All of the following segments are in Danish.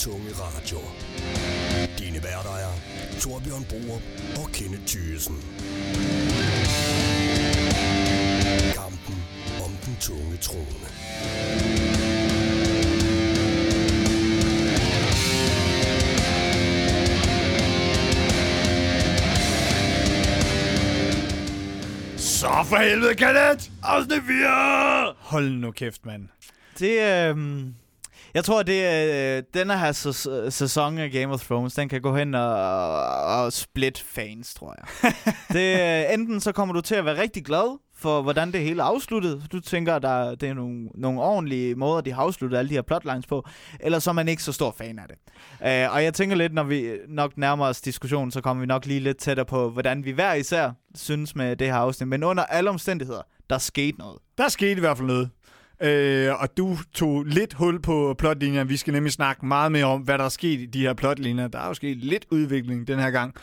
tunge radio. Dine værter er Torbjørn Borup og Kenneth Thyssen. Kampen om den tunge trone. Så for helvede, Kenneth! Afsnit 4! Hold nu kæft, mand. Det, øh, jeg tror, det er øh, denne her sæs- sæson af Game of Thrones, den kan gå hen og, og split fans, tror jeg. det, øh, enten så kommer du til at være rigtig glad for, hvordan det hele er afsluttet. Du tænker, at der, det er nogle, nogle ordentlige måder, de har afsluttet alle de her plotlines på. Eller så er man ikke så stor fan af det. Uh, og jeg tænker lidt, når vi nok nærmer os diskussionen, så kommer vi nok lige lidt tættere på, hvordan vi hver især synes med det her afsnit. Men under alle omstændigheder, der skete noget. Der skete i hvert fald noget. Øh, og du tog lidt hul på plotlinjer. Vi skal nemlig snakke meget mere om, hvad der er sket i de her plotlinjer. Der er jo sket lidt udvikling den her gang.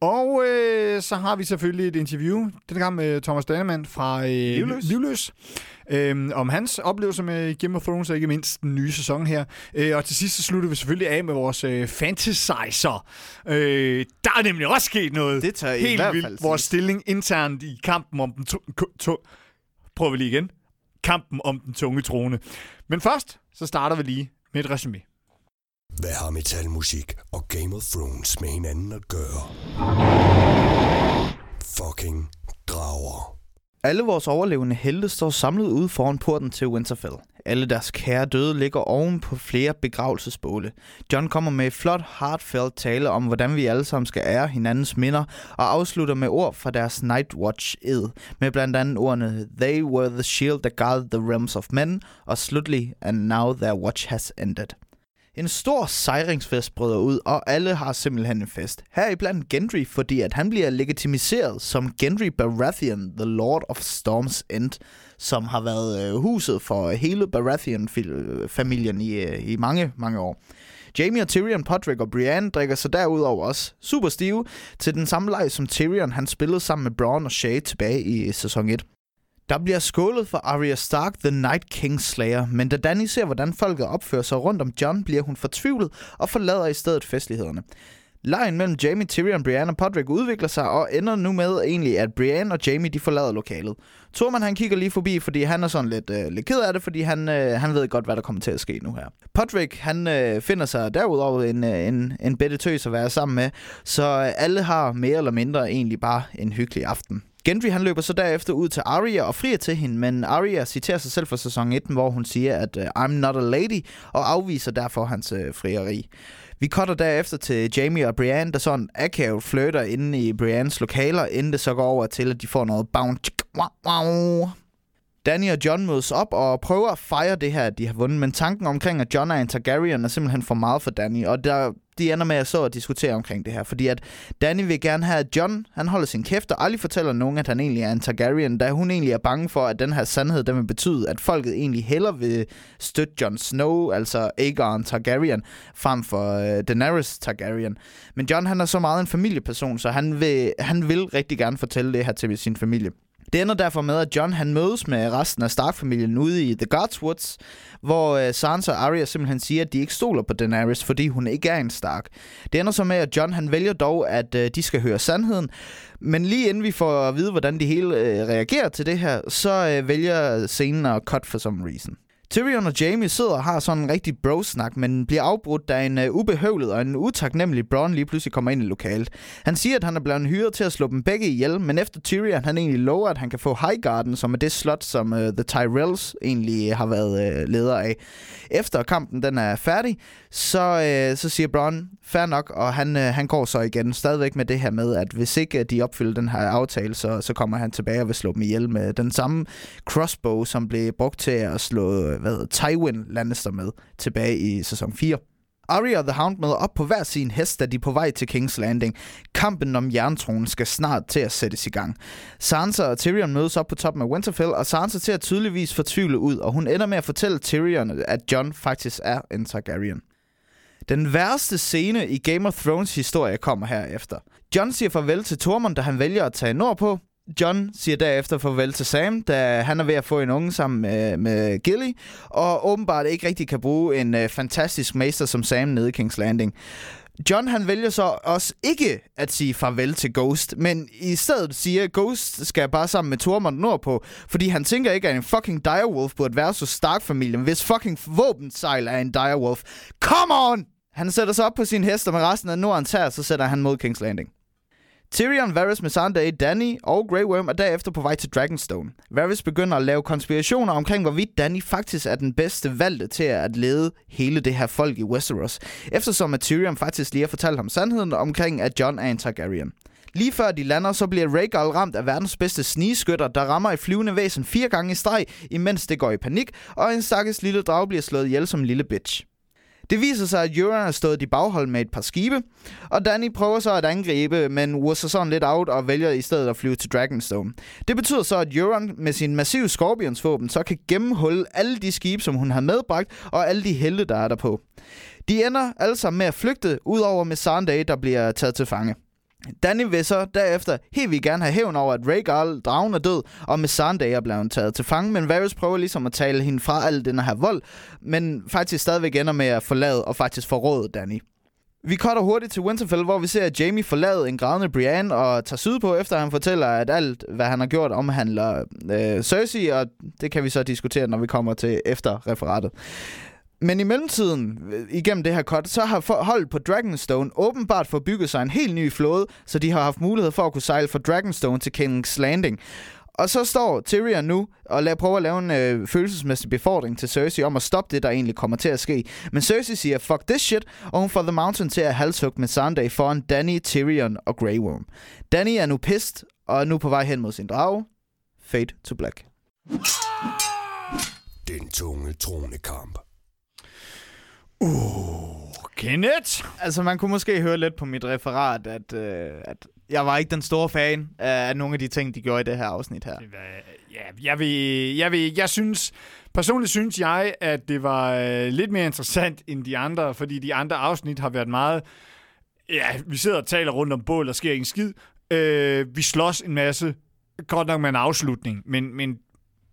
Og øh, så har vi selvfølgelig et interview, den gang med Thomas Danemann fra øh, Livløs. Livløs øh, om hans oplevelser med Game of Thrones, og ikke mindst den nye sæson her. Øh, og til sidst så slutter vi selvfølgelig af med vores øh, fantasizer. Øh, der er nemlig også sket noget. Det i Helt hvert vildt. fald Vores siges. stilling internt i kampen om den... To- to- Prøver vi lige igen. Kampen om den tunge trone. Men først, så starter vi lige med et resume. Hvad har metalmusik og Game of Thrones med hinanden at gøre? Fucking drager. Alle vores overlevende helte står samlet ude foran porten til Winterfell. Alle deres kære døde ligger oven på flere begravelsesbåle. John kommer med et flot, heartfelt tale om, hvordan vi alle sammen skal ære hinandens minder, og afslutter med ord fra deres Night Watch ed, med blandt andet ordene They were the shield that guarded the realms of men, og slutlig, and now their watch has ended. En stor sejringsfest bryder ud, og alle har simpelthen en fest. Heriblandt Gendry, fordi at han bliver legitimiseret som Gendry Baratheon, the Lord of Storm's End, som har været øh, huset for hele Baratheon-familien i, øh, i mange, mange år. Jamie og Tyrion, Podrick og Brienne drikker sig derudover også super stive til den samme leg, som Tyrion han spillede sammen med Bronn og Shay tilbage i sæson 1. Der bliver skålet for Arya Stark, The Night King Slayer, men da Dany ser, hvordan folket opfører sig rundt om John, bliver hun fortvivlet og forlader i stedet festlighederne. Lejen mellem Jamie, Tyrion, Brienne og Podrick udvikler sig og ender nu med egentlig, at Brienne og Jamie de forlader lokalet. Tormund han kigger lige forbi, fordi han er sådan lidt, øh, lidt ked af det, fordi han, øh, han ved godt, hvad der kommer til at ske nu her. Podrick han øh, finder sig derudover en, øh, en, en bedre tøs at være sammen med, så øh, alle har mere eller mindre egentlig bare en hyggelig aften. Gendry han løber så derefter ud til Arya og frier til hende, men Arya citerer sig selv fra sæson 1, hvor hun siger, at I'm not a lady, og afviser derfor hans øh, frieri. Vi cutter derefter til Jamie og Brienne, der sådan akavet flirter inde i Briennes lokaler, inden det så går over til, at de får noget bounce. Danny og John mødes op og prøver at fejre det her, at de har vundet, men tanken omkring, at John er en Targaryen, er simpelthen for meget for Danny, og der, de ender med at så og diskutere omkring det her, fordi at Danny vil gerne have, at John han holder sin kæft og aldrig fortæller nogen, at han egentlig er en Targaryen, da hun egentlig er bange for, at den her sandhed, den vil betyde, at folket egentlig hellere vil støtte Jon Snow, altså Aegon Targaryen, frem for øh, Daenerys Targaryen. Men John han er så meget en familieperson, så han vil, han vil rigtig gerne fortælle det her til sin familie. Det ender derfor med, at John han mødes med resten af Stark-familien ude i The Godswoods, hvor øh, Sansa og Arya simpelthen siger, at de ikke stoler på Daenerys, fordi hun ikke er en Stark. Det ender så med, at John han vælger dog, at øh, de skal høre sandheden, men lige inden vi får at vide, hvordan de hele øh, reagerer til det her, så øh, vælger scenen at cut for some reason. Tyrion og Jamie sidder og har sådan en rigtig bro-snak, men bliver afbrudt, da en uh, ubehøvlet og en utaknemmelig Bronn lige pludselig kommer ind i lokalet. Han siger, at han er blevet hyret til at slå dem begge ihjel, men efter Tyrion han egentlig lover, at han kan få Highgarden, som er det slot, som uh, The Tyrells egentlig øh, har været uh, leder af. Efter kampen den er færdig, så, uh, så siger Bronn, fair nok, og han, øh, han går så igen stadigvæk med det her med, at hvis ikke øh, de opfylder den her aftale, så, så kommer han tilbage og vil slå dem ihjel med den samme crossbow, som blev brugt til at slå hvad hedder, Tywin Lannister med tilbage i sæson 4. Arya og The Hound møder op på hver sin hest, da de er på vej til King's Landing. Kampen om jerntronen skal snart til at sættes i gang. Sansa og Tyrion mødes op på toppen af Winterfell, og Sansa ser tydeligvis fortvivlet ud, og hun ender med at fortælle Tyrion, at Jon faktisk er en Targaryen. Den værste scene i Game of Thrones historie kommer herefter. Jon siger farvel til Tormund, da han vælger at tage nordpå. John siger derefter farvel til Sam, da han er ved at få en unge sammen med, med Gilly, og åbenbart ikke rigtig kan bruge en øh, fantastisk mester som Sam nede i King's Landing. John han vælger så også ikke at sige farvel til Ghost, men i stedet siger, at Ghost skal bare sammen med Tormund nordpå, fordi han tænker ikke, at en fucking direwolf burde være så Stark-familien, hvis fucking våbensejl er en direwolf. Come on! Han sætter sig op på sin hest, og med resten af Nordens her, så sætter han mod King's Landing. Tyrion, Varys, Missandei, Danny og Grey Worm er derefter på vej til Dragonstone. Varys begynder at lave konspirationer omkring, hvorvidt Danny faktisk er den bedste valgte til at lede hele det her folk i Westeros, eftersom at Tyrion faktisk lige har fortalt ham sandheden omkring, at John er en Targaryen. Lige før de lander, så bliver Rhaegal ramt af verdens bedste snigeskytter, der rammer et flyvende væsen fire gange i streg, imens det går i panik, og en stakkels lille drag bliver slået ihjel som en lille bitch. Det viser sig, at Euron har stået i baghold med et par skibe, og Danny prøver så at angribe, men urser sådan lidt out og vælger i stedet at flyve til Dragonstone. Det betyder så, at Euron med sin massive Scorpions-våben så kan gennemhulle alle de skibe, som hun har medbragt, og alle de helte, der er derpå. De ender alle sammen med at flygte, udover med Sunday, der bliver taget til fange. Danny vil så derefter helt vil gerne have hævn over, at Rhaegal, dragen er død, og med Sunday er blevet taget til fange, men Varys prøver ligesom at tale hende fra al den her vold, men faktisk stadigvæk ender med at forlade og faktisk forråde Danny. Vi cutter hurtigt til Winterfell, hvor vi ser, at Jamie forlader en grædende Brienne og tager sydpå, efter han fortæller, at alt, hvad han har gjort, omhandler øh, Cersei, og det kan vi så diskutere, når vi kommer til efter referatet. Men i mellemtiden, øh, igennem det her cut, så har holdet på Dragonstone åbenbart fået bygget sig en helt ny flåde, så de har haft mulighed for at kunne sejle fra Dragonstone til King's Landing. Og så står Tyrion nu og lader, prøver at lave en øh, følelsesmæssig befordring til Cersei om at stoppe det, der egentlig kommer til at ske. Men Cersei siger, fuck this shit, og hun får The Mountain til at halshugge med Sunday foran Danny, Tyrion og Grey Worm. Danny er nu pissed og er nu på vej hen mod sin drage. Fade to black. Den tunge tronekamp. Kenneth? Altså, man kunne måske høre lidt på mit referat, at, øh, at jeg var ikke den store fan af nogle af de ting, de gjorde i det her afsnit her. Ja, jeg vil, jeg vil, jeg synes, personligt synes jeg, at det var øh, lidt mere interessant end de andre, fordi de andre afsnit har været meget, ja, vi sidder og taler rundt om bål, og sker ingen skid. Øh, vi slås en masse, godt nok med en afslutning, men, men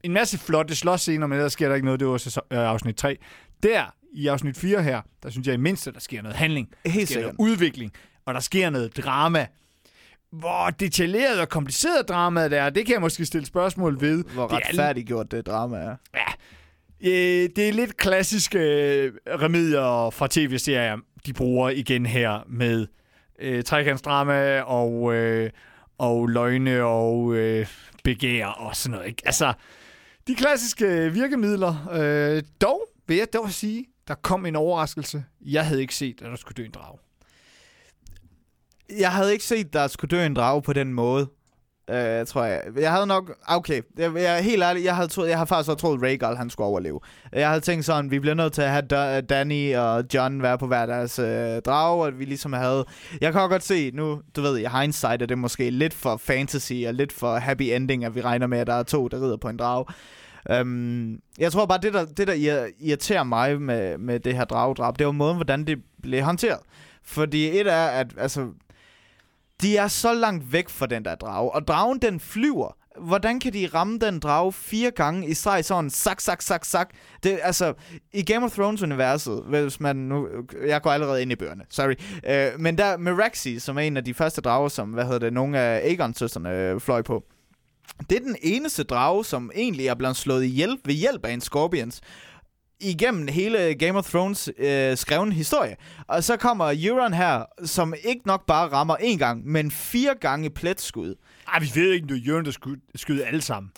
en masse flotte slåsscener, men der sker der ikke noget, det var sæson, øh, afsnit 3. Der, i afsnit 4 her, der synes jeg i mindste, der sker noget handling. Helt der sker sikkert. noget udvikling, og der sker noget drama. Hvor detaljeret og kompliceret dramaet er, det kan jeg måske stille spørgsmål ved. Hvor Det er retfærdiggjort det drama er. Ja, øh, det er lidt klassiske øh, remedier fra tv-serier, de bruger igen her med øh, trekantsdrama og, øh, og løgne og øh, begær og sådan noget. Ikke? Altså, de klassiske virkemidler. Øh, dog vil jeg dog sige, der kom en overraskelse. Jeg havde ikke set, at der skulle dø en drage. Jeg havde ikke set, at der skulle dø en drage på den måde. Uh, tror jeg. Jeg havde nok... Okay, jeg, jeg er helt ærlig. Jeg, havde troet, jeg har faktisk også troet, Rhaegal han skulle overleve. Jeg havde tænkt sådan, vi bliver nødt til at have da- Danny og John være på hver deres uh, drage, og vi ligesom havde... Jeg kan godt se nu, du ved, i hindsight er det måske lidt for fantasy og lidt for happy ending, at vi regner med, at der er to, der rider på en drage. Øhm, jeg tror bare, det der, det der irriterer mig med, med det her dragedrab, det var måden, hvordan det blev håndteret. Fordi et er, at altså, de er så langt væk fra den der drage, og dragen den flyver. Hvordan kan de ramme den drage fire gange i streg sådan sak, sak, sak, sak? Det, altså, i Game of Thrones-universet, hvis man nu... Jeg går allerede ind i bøgerne, sorry. Øh, men der Meraxi, som er en af de første drager, som, hvad hedder det, nogle af Aegon-søsterne øh, fløj på. Det er den eneste drage, som egentlig er blevet slået ihjel ved hjælp af en Scorpions igennem hele Game of Thrones øh, skreven historie. Og så kommer Euron her, som ikke nok bare rammer en gang, men fire gange pletskud. Ej, vi ved ikke, om det er Jørgen, der skyder alle sammen.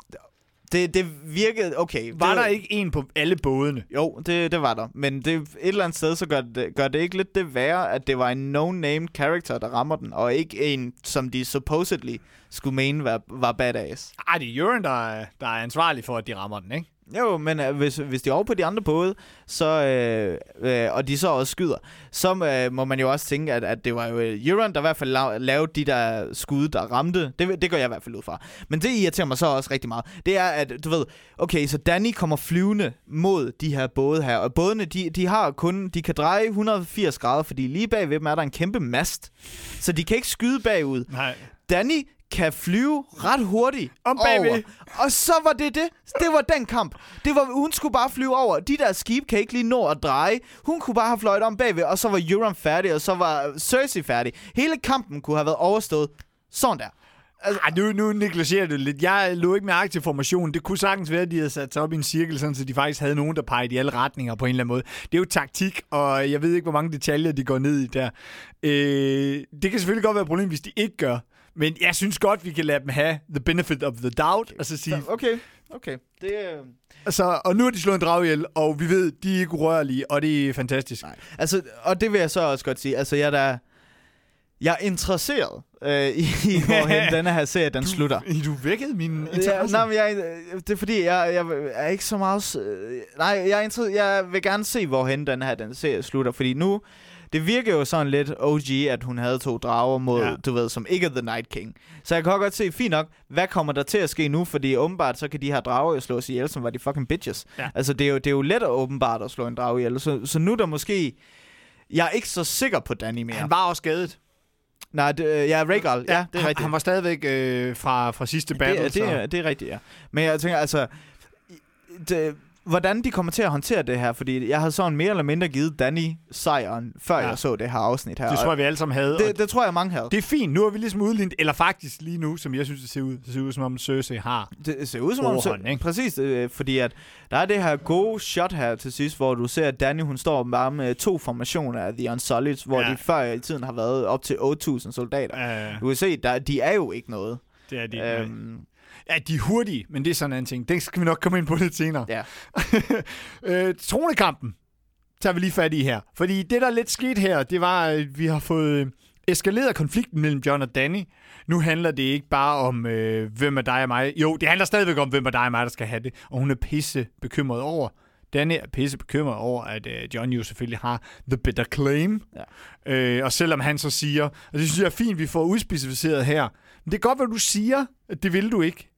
Det, det virkede, okay. Var det, der ikke en på alle bådene? Jo, det, det var der. Men det, et eller andet sted, så gør det, gør det ikke lidt det værre, at det var en no-name character, der rammer den, og ikke en, som de supposedly skulle mene var, var badass. Ej, det er Jørgen, der, er- der er ansvarlig for, at de rammer den, ikke? Jo, men øh, hvis, hvis de er over på de andre både, så, øh, øh, og de så også skyder, så øh, må man jo også tænke, at, at det var jo øh, Euron, der i hvert fald la- lavede de der skud, der ramte. Det, det går jeg i hvert fald ud fra. Men det irriterer mig så også rigtig meget. Det er, at du ved, okay, så Danny kommer flyvende mod de her både her, og bådene, de, de har kun, de kan dreje 180 grader, fordi lige bagved dem er der en kæmpe mast. Så de kan ikke skyde bagud. Nej. Danny kan flyve ret hurtigt Om bagved. over. Og så var det det. Det var den kamp. Det var, hun skulle bare flyve over. De der skib kan ikke lige nå at dreje. Hun kunne bare have fløjet om bagved, og så var Euron færdig, og så var Cersei færdig. Hele kampen kunne have været overstået. Sådan der. Altså, Ej, nu, nu negligerer du lidt. Jeg lå ikke mærke til formationen. Det kunne sagtens være, at de havde sat sig op i en cirkel, sådan, så de faktisk havde nogen, der pegede i alle retninger på en eller anden måde. Det er jo taktik, og jeg ved ikke, hvor mange detaljer de går ned i der. Øh, det kan selvfølgelig godt være et problem, hvis de ikke gør. Men jeg synes godt, vi kan lade dem have the benefit of the doubt, og så sige, Okay, okay. Det, øh... altså, og nu har de slået en drag ihjel, og vi ved, de er ikke urørlige, og det er fantastisk. Nej. Altså, og det vil jeg så også godt sige. Altså, jeg er da... Jeg er interesseret øh, i, i hvorhen denne her serie, den slutter. Du vækkede min Ja, interesse. nej, men jeg, det er fordi, jeg, jeg er ikke så meget... øh, Nej, jeg, er jeg vil gerne se, hvorhen den her den serie slutter. Fordi nu, det virker jo sådan lidt OG, at hun havde to drager mod, Ja. du ved, som ikke er The Night King. Så jeg kan godt se, fint nok, hvad kommer der til at ske nu? Fordi åbenbart, så kan de her drager jo slås ihjel, som var de fucking bitches. Ja. Altså, det er, jo, det er jo let at åbenbart at slå en drage ihjel. Så, så nu er der måske... Jeg er ikke så sikker på Danny mere. Han var også skadet. Nej, det, øh, ja, Rhaegal. Ja, det er rigtigt. Han var stadigvæk øh, fra, fra sidste battle. Det, det, er, det er rigtigt, ja. Men jeg tænker, altså... Det, hvordan de kommer til at håndtere det her, fordi jeg havde sådan mere eller mindre givet Danny sejren, før Ja. ja. jeg så det her afsnit her. det tror jeg, vi alle sammen havde. det, det tror jeg, mange havde. det er fint. Nu har vi ligesom udlignet, eller faktisk lige nu, som jeg synes, det ser ud, det ser ud som om Cersei har. Det ser ud som om... Overhånd, ikke? Præcis, øh, fordi at der er det her gode shot her til sidst, hvor du ser, at Danny hun står bare med to formationer af The Unsullied, hvor Ja. ja. de før i tiden har været op til 8.000 soldater. Uh, Du kan se, der, de er jo ikke noget. det er de. Øhm. Ja, de er hurtige, men det er sådan en ting. Det skal vi nok komme ind på lidt senere. Ja. øh, tronekampen tager vi lige fat i her. Fordi det, der lidt skete her, det var, at vi har fået øh, eskaleret konflikten mellem John og Danny. Nu handler det ikke bare om, øh, hvem er dig og mig. Jo, det handler stadigvæk om, hvem er dig og mig, der skal have det. Og hun er pisse bekymret over. Danny er pisse bekymret over, at øh, John jo selvfølgelig har the better claim. Ja. Øh, og selvom han så siger, og det synes jeg er fint, vi får udspecificeret her, men det er godt, hvad du siger, at det vil du ikke.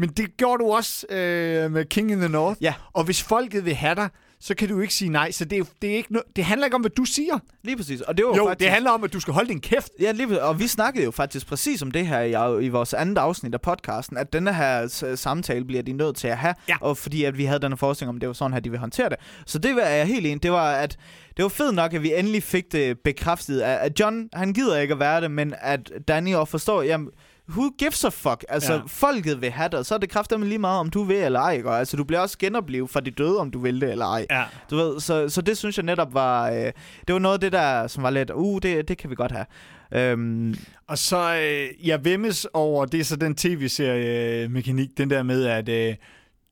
Men det gjorde du også øh, med King in the North. Ja. Og hvis folket vil have dig, så kan du ikke sige nej. Så det, er, det, er ikke no- det handler ikke om, hvad du siger. lige præcis. Og det var Jo, faktisk... det handler om, at du skal holde din kæft. Ja, lige, præcis. og vi snakkede jo faktisk præcis om det her i, i vores andet afsnit af podcasten, at denne her samtale bliver de nødt til at have, Ja. og fordi at vi havde denne forestilling om, det var sådan her, de vil håndtere det. Så det var jeg helt enig. Det var, at det var fedt nok, at vi endelig fik det bekræftet, at, John, han gider ikke at være det, men at Danny også forstår, jamen, who gives a fuck? Altså, Ja. folket vil have dig, så er det kraftedeme lige meget, om du vil eller ej. Ikke? Og Altså, du bliver også genoplevet fra de døde, om du vil det eller ej. Ja. Du ved, så, så det synes jeg netop var... Øh, det var noget af det der, som var lidt... Uh, det, det kan vi godt have. Øhm, Og så, øh, jeg vemmes over, det er så den tv-serie-mekanik, den der med, at øh,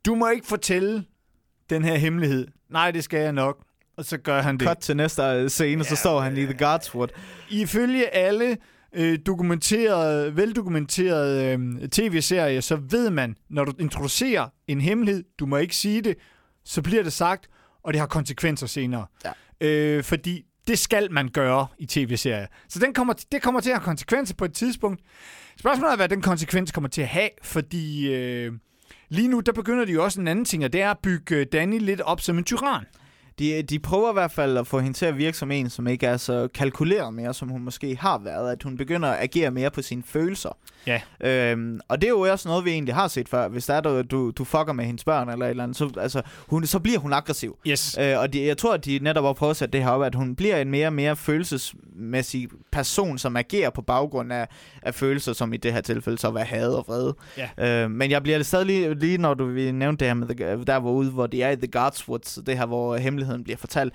du må ikke fortælle den her hemmelighed. Nej, det skal jeg nok. Og så gør han det. cut til næste øh, scene, så Ja, står han i The Godswood. Ifølge alle øh, dokumenterede, veldokumenterede øh, tv-serier, så ved man, når du introducerer en hemmelighed, du må ikke sige det, så bliver det sagt, og det har konsekvenser senere. Ja. Øh, fordi det skal man gøre i tv-serier. Så den kommer, det kommer til at have konsekvenser på et tidspunkt. Spørgsmålet er, hvad den konsekvens kommer til at have, fordi øh, lige nu, der begynder de jo også en anden ting, og det er at bygge øh, Danny lidt op som en tyran. De, de prøver i hvert fald at få hende til at virke som en, som ikke er så kalkuleret mere, som hun måske har været. At hun begynder at agere mere på sine følelser. Ja. Øhm, og det er jo også noget, vi egentlig har set før. Hvis der er, du, du, du fucker med hendes børn eller et eller andet, så, altså, hun, så bliver hun aggressiv. Yes. Øh, og de, jeg tror, at de netop har prøvet at sætte det her op, at hun bliver en mere og mere følelsesmæssig person, som agerer på baggrund af, af følelser, som i det her tilfælde så var had og vrede. Ja. Øh, men jeg bliver stadig lige, lige når du nævnte det her med, the, der hvor ude, hvor de er i The Godswoods, det her, hvor hemmeligheden bliver fortalt.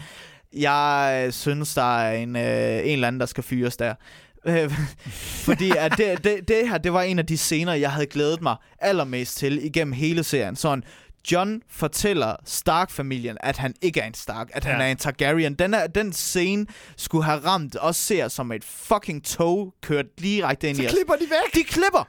Jeg synes, der er en, øh, en eller anden, der skal fyres der. Øh, Fordi at det, det, det her, det var en af de scener, jeg havde glædet mig allermest til igennem hele serien. Sådan, John fortæller Stark-familien, at han ikke er en Stark, at han Ja. er en Targaryen. Den, er, den scene skulle have ramt os ser som et fucking tog kørt direkte ind Så i os. klipper de væk. De klipper!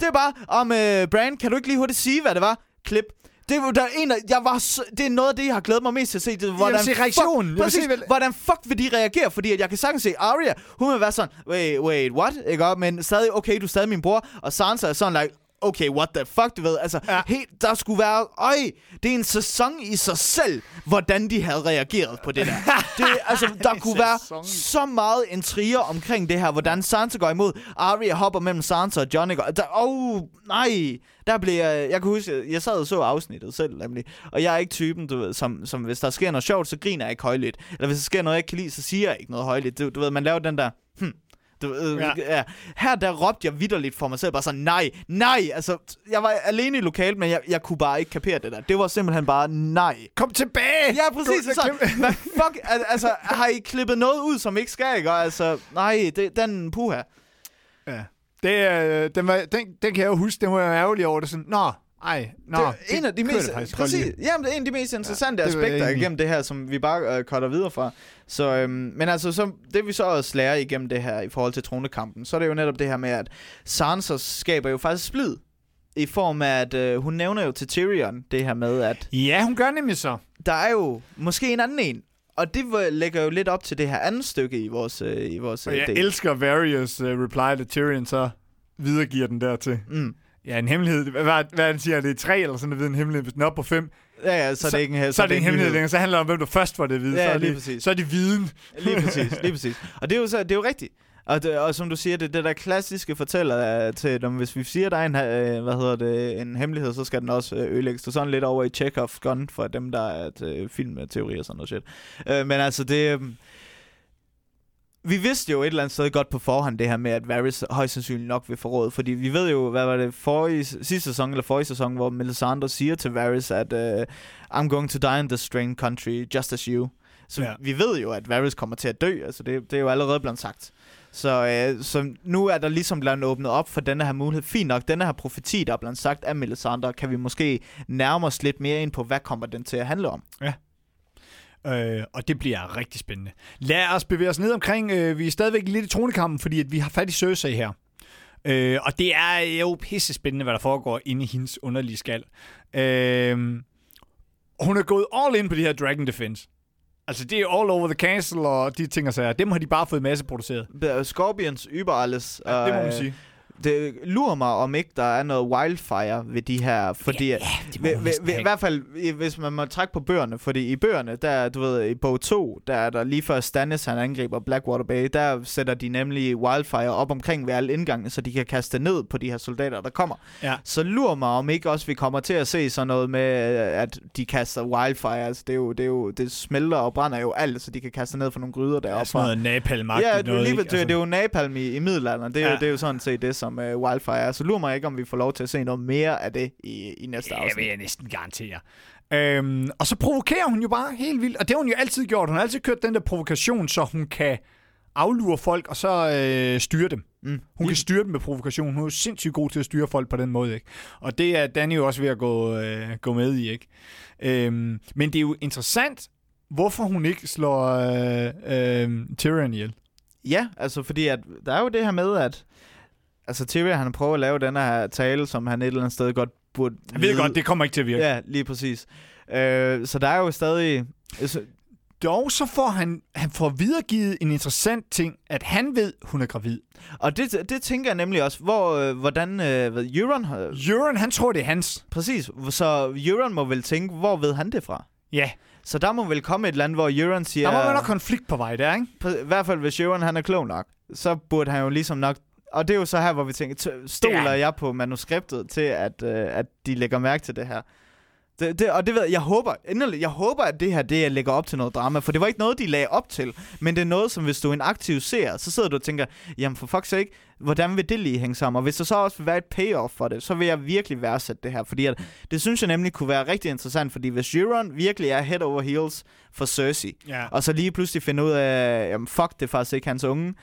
Det er bare, om uh, Brand, kan du ikke lige hurtigt sige, hvad det var? Klip. Det, var- der er en, af- jeg var så, det er noget af det, jeg har glædet mig mest til at se. Det, hvordan se reaktionen. Jeg Fuck, vil præcis, se, hvad- hvordan fuck vil de reagere? Fordi at jeg kan sagtens se, Arya, hun vil være sådan, wait, wait, what? Ikke? Men stadig, okay, du er stadig min bror. Og Sansa er sådan, like, okay, what the fuck, du ved. Altså, Ja. helt, der skulle være, øj, det er en sæson i sig selv, hvordan de havde reageret på det der. Det, altså, der kunne være sæson så meget intriger omkring det her, hvordan Sansa går imod, Arya hopper mellem Sansa og Jon? Og der, oh, nej, der blev jeg, jeg kan huske, jeg sad og så afsnittet selv, nemlig, og jeg er ikke typen, du ved, som, som hvis der sker noget sjovt, så griner jeg ikke højlydt, eller hvis der sker noget, jeg ikke kan lide, så siger jeg ikke noget højlydt, du, du ved, man laver den der, hm, du, ved, Ja. ja. Her der råbte jeg vidderligt for mig selv, bare sådan, nej, nej, altså, jeg var alene i lokalet, men jeg, jeg kunne bare ikke kapere det der. Det var simpelthen bare, nej. Kom tilbage! Ja, præcis. Så, hvad fuck, al- altså, har I klippet noget ud, som ikke skal, ikke? Og Altså, nej, det, den puha. Ja. Det, er, den, var, den, den kan jeg jo huske, den var jeg ærgerlig over. Det sådan, nå, ej, nå. det er en af de mest, præcis, jamen, det er en af de mest interessante det ja, aspekter igennem det her, som vi bare øh, cutter videre fra. Så, øhm, men altså, så, det vi så også lærer igennem det her i forhold til tronekampen, så er det jo netop det her med, at Sansa skaber jo faktisk splid. I form af, at øh, hun nævner jo til Tyrion det her med, at Ja, hun gør nemlig så. der er jo måske en anden en. Og det lægger jo lidt op til det her andet stykke i vores, øh, i vores Og øh, jeg del. elsker Various uh, reply, til Tyrion så videregiver den der til. Mm. Ja, en hemmelighed. Hvad, hvad, han siger, det er tre eller sådan noget, en hemmelighed. Hvis den er oppe på fem, Ja, ja, så, er det ikke en så er det en hemmelighed længere. Så handler det om, hvem du først får det at vide. Ja, så, er lige det, præcis. så er det viden. Lige præcis, lige præcis. Og det er jo, så, det er jo rigtigt. Og, det, og som du siger, det, det der klassiske fortæller øh, til, om hvis vi siger, der er en, øh, hvad hedder det, en hemmelighed, så skal den også øh, ødelægges. Det er sådan lidt over i Chekhov's gun for dem, der er et øh, filmteori og sådan noget shit. Øh, men altså, det... Vi vidste jo et eller andet sted godt på forhånd det her med, at Varys højst sandsynligt nok vil få råd. Fordi vi ved jo, hvad var det, forrige, sidste sæson eller forrige sæson, hvor Melisandre siger til Varys, at uh, I'm going to die in this strange country, just as you. Så Ja. ja. vi ved jo, at Varys kommer til at dø. Altså, det, det er jo allerede blevet sagt. Så, øh, så nu er der ligesom blevet åbnet op for denne her mulighed. Fint nok, denne her profeti, der er blevet sagt af Melisandre, kan vi måske nærme os lidt mere ind på, hvad kommer den til at handle om. Øh, og det bliver rigtig spændende. Lad os bevæge os ned omkring. Øh, vi er stadigvæk lidt i tronekampen, fordi at vi har fat i Cersei her. Øh, og det er jo pisse spændende, hvad der foregår inde i hendes underlige skal. Øh, hun er gået all in på de her Dragon Defense. Altså, det er all over the castle, og de ting og sager. Dem har de bare fået masseproduceret. B- Scorpions überalles. Ja, det må man sige. Det lurer mig, om ikke der er noget wildfire ved de her, fordi... Ja, det ved, ved, I hvert fald, hvis man må trække på bøgerne, fordi i bøgerne, der, er, du ved, i bog 2, der er der lige før Stannis han angriber Blackwater Bay, der sætter de nemlig wildfire op omkring ved alle indgange, så de kan kaste ned på de her soldater, der kommer. Ja. Så lurer mig, om ikke også vi kommer til at se sådan noget med, øh, at de kaster wildfire, altså det, er jo, det, er jo, det smelter og brænder jo alt, så de kan kaste ned for nogle gryder er deroppe. sådan noget napalm Ja, det er, jo noget, lige, det, altså. det er jo napalm i, i middelalderen. Det er, Ja. ja. det er jo sådan set det, som uh, Wildfire. Så lurer mig ikke, om vi får lov til at se noget mere af det i, i næste Ja, vil afsnit. jeg næsten garantere. Øhm, og så provokerer hun jo bare helt vildt. Og det har hun jo altid gjort. Hun har altid kørt den der provokation, så hun kan aflure folk og så øh, styre dem. Mm. Hun kan styre dem med provokation. Hun er jo sindssygt god til at styre folk på den måde, ikke? Og det er Danny jo også ved at gå, øh, gå med i, ikke? Øhm, men det er jo interessant, hvorfor hun ikke slår øh, øh, Tyrion ihjel. Ja, altså fordi at, der er jo det her med, at altså Tyrion han prøver at lave den her tale, som han et eller andet sted godt burde Jeg ved vide. godt, det kommer ikke til at virke. Ja, lige præcis. Øh, så der er jo stadig... Altså, Dog så får han, han får videregivet en interessant ting, at han ved, hun er gravid. og det, det tænker jeg nemlig også, hvor, øh, hvordan øh, hvad, Euron har... Euron, han tror, det er hans. Præcis, så Euron må vel tænke, hvor ved han det fra? Ja, Så der må vel komme et eller andet, hvor Euron siger... der må være noget konflikt på vej der, ikke? I hvert fald, hvis Euron han er klog nok, så burde han jo ligesom nok... Og det er jo så her, hvor vi tænker, stoler er- jeg på manuskriptet til, at, øh, at de lægger mærke til det her? Det, det, og det ved jeg, jeg håber, inderligt, jeg håber, at det her, det lægger op til noget drama, for det var ikke noget, de lagde op til, men det er noget, som hvis du er en aktiv seer, så sidder du og tænker, jamen for fuck's sake, hvordan vil det lige hænge sammen? Og hvis der så også vil være et payoff for det, så vil jeg virkelig værdsætte det her, fordi at, det synes jeg nemlig kunne være rigtig interessant, fordi hvis Euron virkelig er head over heels for Cersei, Ja. og så lige pludselig finde ud af, jamen fuck, det er faktisk ikke hans unge.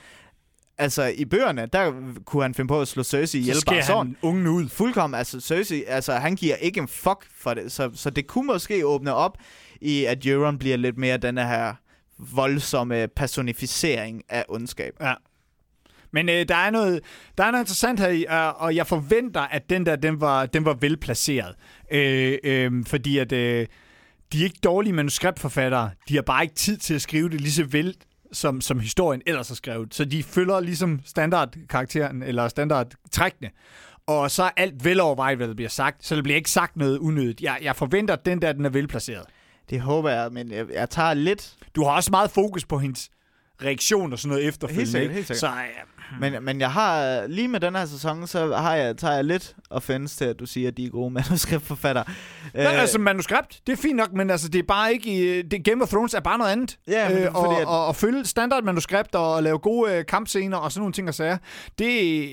Altså, i bøgerne, der kunne han finde på at slå Cersei ihjel Så bare sådan. ungen ud. Fuldkommen, altså Cersei, altså han giver ikke en fuck for det, så, så det kunne måske åbne op i, at Euron bliver lidt mere den her voldsomme personificering af ondskab. Ja. Men øh, der, er noget, der er noget interessant her, øh, og jeg forventer, at den der, den var, den var velplaceret. Øh, øh, fordi at øh, de er ikke dårlige manuskriptforfattere. De har bare ikke tid til at skrive det lige så vel, som, som historien ellers har skrevet. Så de følger ligesom standardkarakteren, eller standardtrækkene. og så er alt velovervejet, hvad der bliver sagt, så der bliver ikke sagt noget unødigt. Jeg, jeg forventer, at den der, den er velplaceret. Det håber jeg, men jeg, jeg tager lidt... Du har også meget fokus på hendes reaktion og sådan noget efterfølgende. Helt sikkert, ikke? helt sikkert. Så ja, Men, men jeg har, lige med den her sæson, så har jeg, tager jeg lidt offense til, at du siger, at de er gode manuskriptforfattere. Øh, altså manuskript, det er fint nok, men altså, det er bare ikke... Det, Game of Thrones er bare noget andet. Ja, men øh, og, fordi, at- og, og følge standardmanuskript og lave gode øh, kampscener og sådan nogle ting og sager. Det,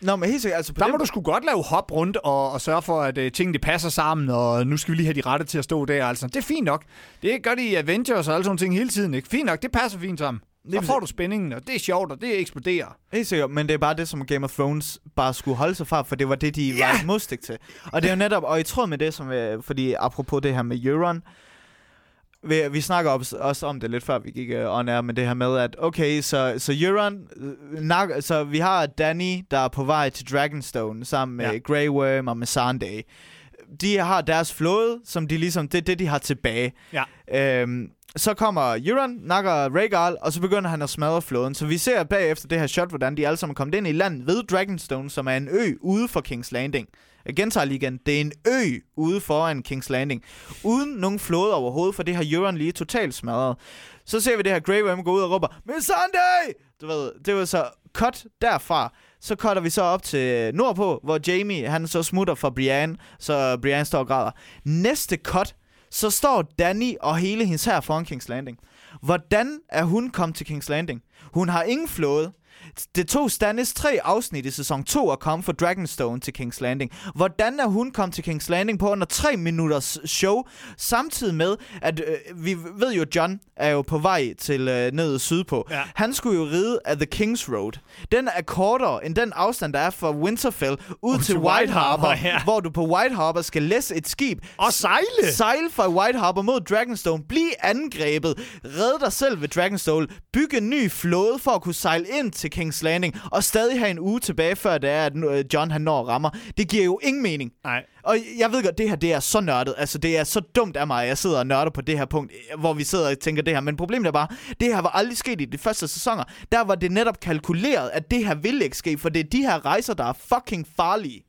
Nå, men helt sikkert, altså på der må du sgu godt lave hop rundt og, og sørge for, at øh, tingene passer sammen, og nu skal vi lige have de rette til at stå der. Altså. Det er fint nok. Det gør de i Avengers og alle sådan nogle ting hele tiden. Ikke? Fint nok, det passer fint sammen. Lige får du spændingen, og det er sjovt, og det eksploderer. Helt sikkert, men det er bare det, som Game of Thrones bare skulle holde sig fra, for det var det, de Ja! var modstik til. Og det er jo netop, og i tråd med det, som, øh, fordi apropos det her med Euron, vi, vi snakker også, også om det lidt før vi gik uh, on air med det her med, at okay, så, så Euron, øh, nak, så vi har Danny, der er på vej til Dragonstone sammen med ja. Grey Worm og med Sunday. De har deres flåde, som de ligesom, det er det, de har tilbage. Ja. Øhm, så kommer Euron, nakker Rhaegal, og så begynder han at smadre flåden. Så vi ser bagefter det her shot, hvordan de alle sammen er kommet ind i land ved Dragonstone, som er en ø ude for King's Landing. Jeg gentager lige igen. Det er en ø ude foran King's Landing. Uden nogen flåde overhovedet, for det har Euron lige totalt smadret. Så ser vi det her Grey Worm gå ud og råber, Sunday! Du ved, det var så cut derfra. Så cutter vi så op til øh, nordpå, hvor Jamie, han så smutter for Brian, så Brian står og græder. Næste cut, så står Danny og hele hendes her foran King's Landing. Hvordan er hun kommet til King's Landing? Hun har ingen flåde. Det tog Stannis tre afsnit i sæson 2 at komme fra Dragonstone til King's Landing. Hvordan er hun kommet til King's Landing på under 3 minutters show, samtidig med, at øh, vi ved jo, John er jo på vej til øh, ned sydpå. Ja. Han skulle jo ride af The King's Road. Den er kortere end den afstand, der er fra Winterfell ud til White Harbor, ja. hvor du på White Harbor skal læse et skib, Og sejle! Sejl fra White Harbor mod Dragonstone. Bliv angrebet. Red dig selv ved Dragonstone. Byg en ny flåde for at kunne sejle ind til King's Landing. Og stadig have en uge tilbage, før det er, at øh, John han når rammer. Det giver jo ingen mening. Nej. Og jeg ved godt, det her det er så nørdet. Altså, det er så dumt af mig, at jeg sidder og nørder på det her punkt, øh, hvor vi sidder og tænker det her. Men problemet er bare, det her var aldrig sket i de første sæsoner. Der var det netop kalkuleret, at det her ville ikke ske, for det er de her rejser, der er fucking farlige.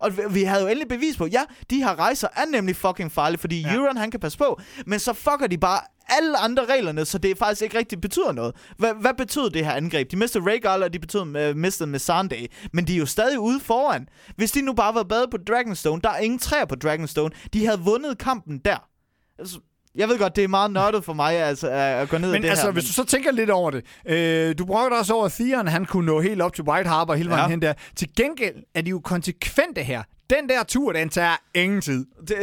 Og vi- havde jo endelig bevis på, ja, de her rejser er nemlig fucking farlige, fordi Ja. Euron han kan passe på, men så fucker de bare alle andre reglerne, så det faktisk ikke rigtig betyder noget. Hvad, hvad betyder det her angreb? De mistede Rhaegal, og de betød, uh, mistede Missandei, men de er jo stadig ude foran. Hvis de nu bare var bade på Dragonstone, der er ingen træer på Dragonstone, de havde vundet kampen der. Altså, jeg ved godt, det er meget nørdet for mig altså, at gå ned i Men det altså, her. hvis du så tænker lidt over det. Øh, du brugte også over, at Theon, han kunne nå helt op til White Harbor hele vejen Ja. hen der. Til gengæld er de jo konsekvente her. Den der tur, den tager ingen tid. Det,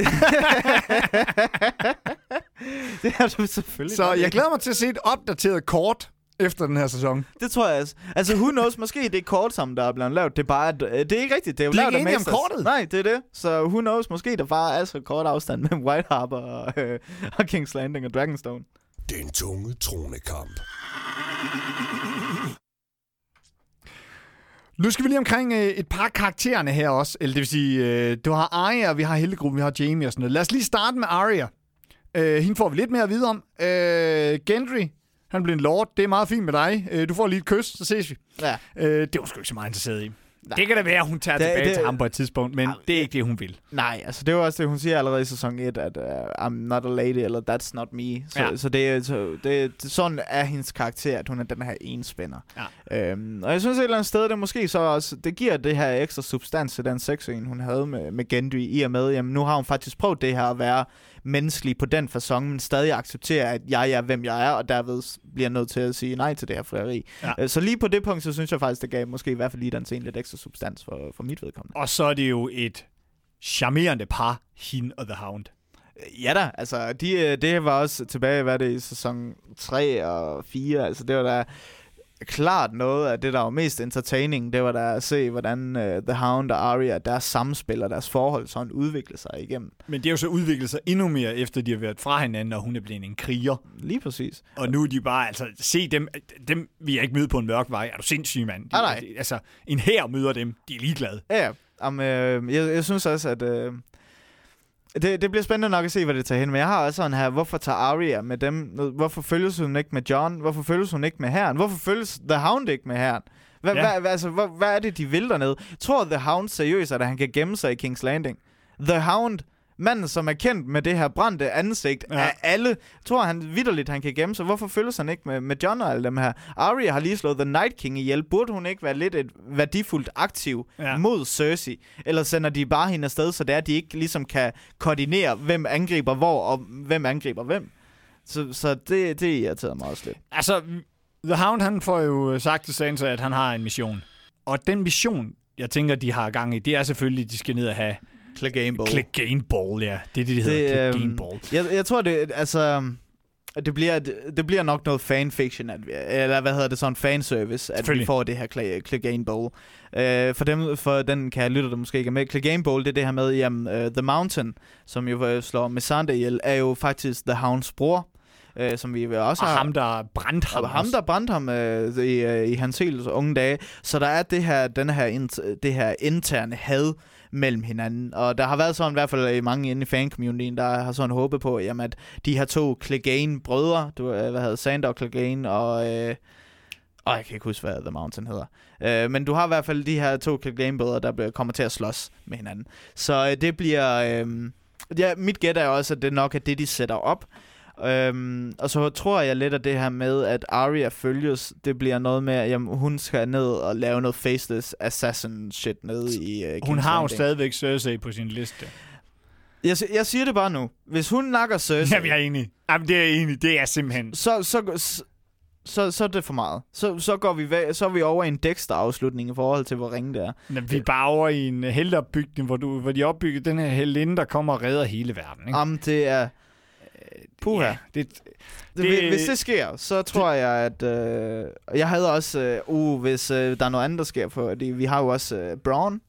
det er du selvfølgelig. Så i. jeg glæder mig til at se et opdateret kort efter den her sæson. Det tror jeg altså. Altså, who knows, måske det er kort, som der er blevet lavet. Det er bare, at, øh, det er ikke rigtigt. Det er jo Bliv lavet enige om kortet. Nej, det er det. Så who knows, måske der bare er så kort afstand mellem White Harbor og, øh, og King's Landing og Dragonstone. Den tunge tronekamp. Nu skal vi lige omkring øh, et par karaktererne her også. Eller det vil sige, øh, du har Arya, vi har Hellegruppen, vi har Jamie og sådan noget. Lad os lige starte med Arya. Øh, hende får vi lidt mere at vide om. Øh, Gendry, han bliver en lord. Det er meget fint med dig. Øh, du får lige et kys, så ses vi. Ja. Øh, det var sgu ikke så meget interesseret i. Nej. Det kan da være, at hun tager Det- tilbage det- til ham på et tidspunkt, men Ej, det er ikke det, hun vil. Nej, altså det var også det, hun siger allerede i sæson 1, at uh, I'm not a lady, eller that's not me. Så, Ja. så, det, så det, det, sådan er hendes karakter, at hun er den her enspænder. Ja. Øhm, og jeg synes et eller andet sted, det måske så også, det giver det her ekstra substans til den sexscene, hun havde med, med Gendry, i og med, jamen nu har hun faktisk prøvet det her at være menneskelig på den façon, men stadig acceptere, at jeg er, hvem jeg er, og derved bliver nødt til at sige nej til det her frieri. Ja. Øh, Så lige på det punkt, så synes jeg faktisk, det gav måske i hvert fald lige den scene lidt ekstra substans for, for mit vedkommende. Og så er det jo et charmerende par, hende og The Hound. Ja da, altså de, øh, det var også tilbage, hvad det i sæson 3 og 4, altså det var da klart noget af det, der var mest entertaining, det var da at se, hvordan uh, The Hound og Arya, deres samspil og deres forhold sådan udviklede sig igennem. Men det er jo så udviklet sig endnu mere, efter de har været fra hinanden, og hun er blevet en kriger. Lige præcis. Og nu er de bare, altså, se dem, dem vil jeg ikke møde på en mørk vej. Er du sindssyg, mand? De, Nej, nej. Altså, en her møder dem, de er ligeglade. Ja, ja. Om, øh, jeg, jeg synes også, at øh, det, det bliver spændende nok at se, hvad det tager hen. Men jeg har også sådan her, hvorfor tager Arya med dem? Hvorfor følges hun ikke med John? Hvorfor følges hun ikke med herren? Hvorfor følges The Hound ikke med herren? Hvad, Ja. hvad, altså, hvad, hvad er det, de vil dernede? Tror The Hound seriøst, at han kan gemme sig i King's Landing? The Hound, manden, som er kendt med det her brændte ansigt Ja. af alle, tror han vidderligt, han kan gemme sig. Hvorfor følges han ikke med, med John og alle dem her? Arya har lige slået The Night King ihjel. Burde hun ikke være lidt et værdifuldt aktiv ja. mod Cersei? Eller sender de bare hende afsted, så det er, at de ikke ligesom kan koordinere, hvem angriber hvor, og hvem angriber hvem? Så, så det, det irriterer mig også lidt. Altså, The Hound, han får jo sagt til Sansa, at han har en mission. Og den mission, jeg tænker, de har gang i, det er selvfølgelig, at de skal ned og have Clegane Bowl. Clegane Ball, ja. Det er det, det hedder. Det, øhm, Ball. Jeg, jeg tror, det, altså, det, bliver, det, det bliver nok noget fanfiction, at vi, eller hvad hedder det, sådan fanservice, at vi får det her Cle- Clegane Bowl. Uh, for, dem, for den kan jeg lytte, der måske ikke er med. Clegane Bowl, det er det her med, jamen, uh, The Mountain, som jo øh, slår Missandei ihjel, er jo faktisk The Hounds bror, uh, som vi også Og har. ham, der brændte ham. Og ham, der brændte ham øh, i, øh, i hans helt unge dage. Så der er det her, den her, det her interne had mellem hinanden. Og der har været sådan, i hvert fald i mange inde i fan-communityen, der har sådan håbet på, jamen, at de her to Clegane-brødre, du, øh, hvad hedder Sander og Clegane, og... Øh, og jeg kan ikke huske, hvad The Mountain hedder. Øh, men du har i hvert fald de her to Clegane-brødre, der bliver- kommer til at slås med hinanden. Så øh, det bliver... Øh, ja, mit gæt er også, at det nok er det, de sætter op. Øhm, og så tror jeg lidt, at det her med, at Arya følges, det bliver noget med, at jamen, hun skal ned og lave noget faceless assassin shit nede i uh, Hun King's har jo stadigvæk Cersei på sin liste. Jeg, jeg siger det bare nu. Hvis hun nakker Cersei, Jamen, jeg er enig. Jamen, det er jeg enig. Det er simpelthen... så, så, så, så, så er det for meget. Så, så, går vi væ- så er vi over i en Dexter-afslutning i forhold til, hvor ringe det er. Men vi er bare over i en helteopbygning, hvor, du, hvor de opbygger den her heldinde, der kommer og redder hele verden. Ikke? Jamen, det er... Puha. Ja, det, Det, Det- hvis det sker, så tror jeg, at... Øh, jeg havde også... Øh, uh, hvis øh, der er noget andet, der sker, for vi har jo også øh, Braun.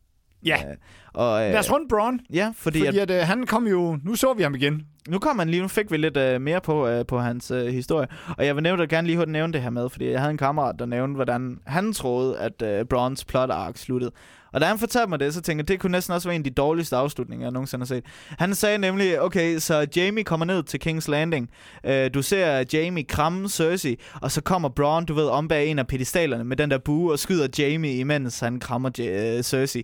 ja, Øh, og, øh, lad os runde Braun. Ja, fordi, Fordi at, at, øh, han kom jo... Nu så vi ham igen nu kom han lige, nu fik vi lidt øh, mere på, øh, på hans øh, historie. Og jeg vil nævne, gerne lige hurtigt nævne det her med, fordi jeg havde en kammerat, der nævnte, hvordan han troede, at øh, Browns plot arc sluttede. Og da han fortalte mig det, så tænkte jeg, det kunne næsten også være en af de dårligste afslutninger, jeg nogensinde har set. Han sagde nemlig, okay, så Jamie kommer ned til King's Landing. Øh, du ser Jamie kramme Cersei, og så kommer Bronn, du ved, om bag en af pedestalerne med den der bue og skyder Jamie, imens han krammer J- øh, Cersei.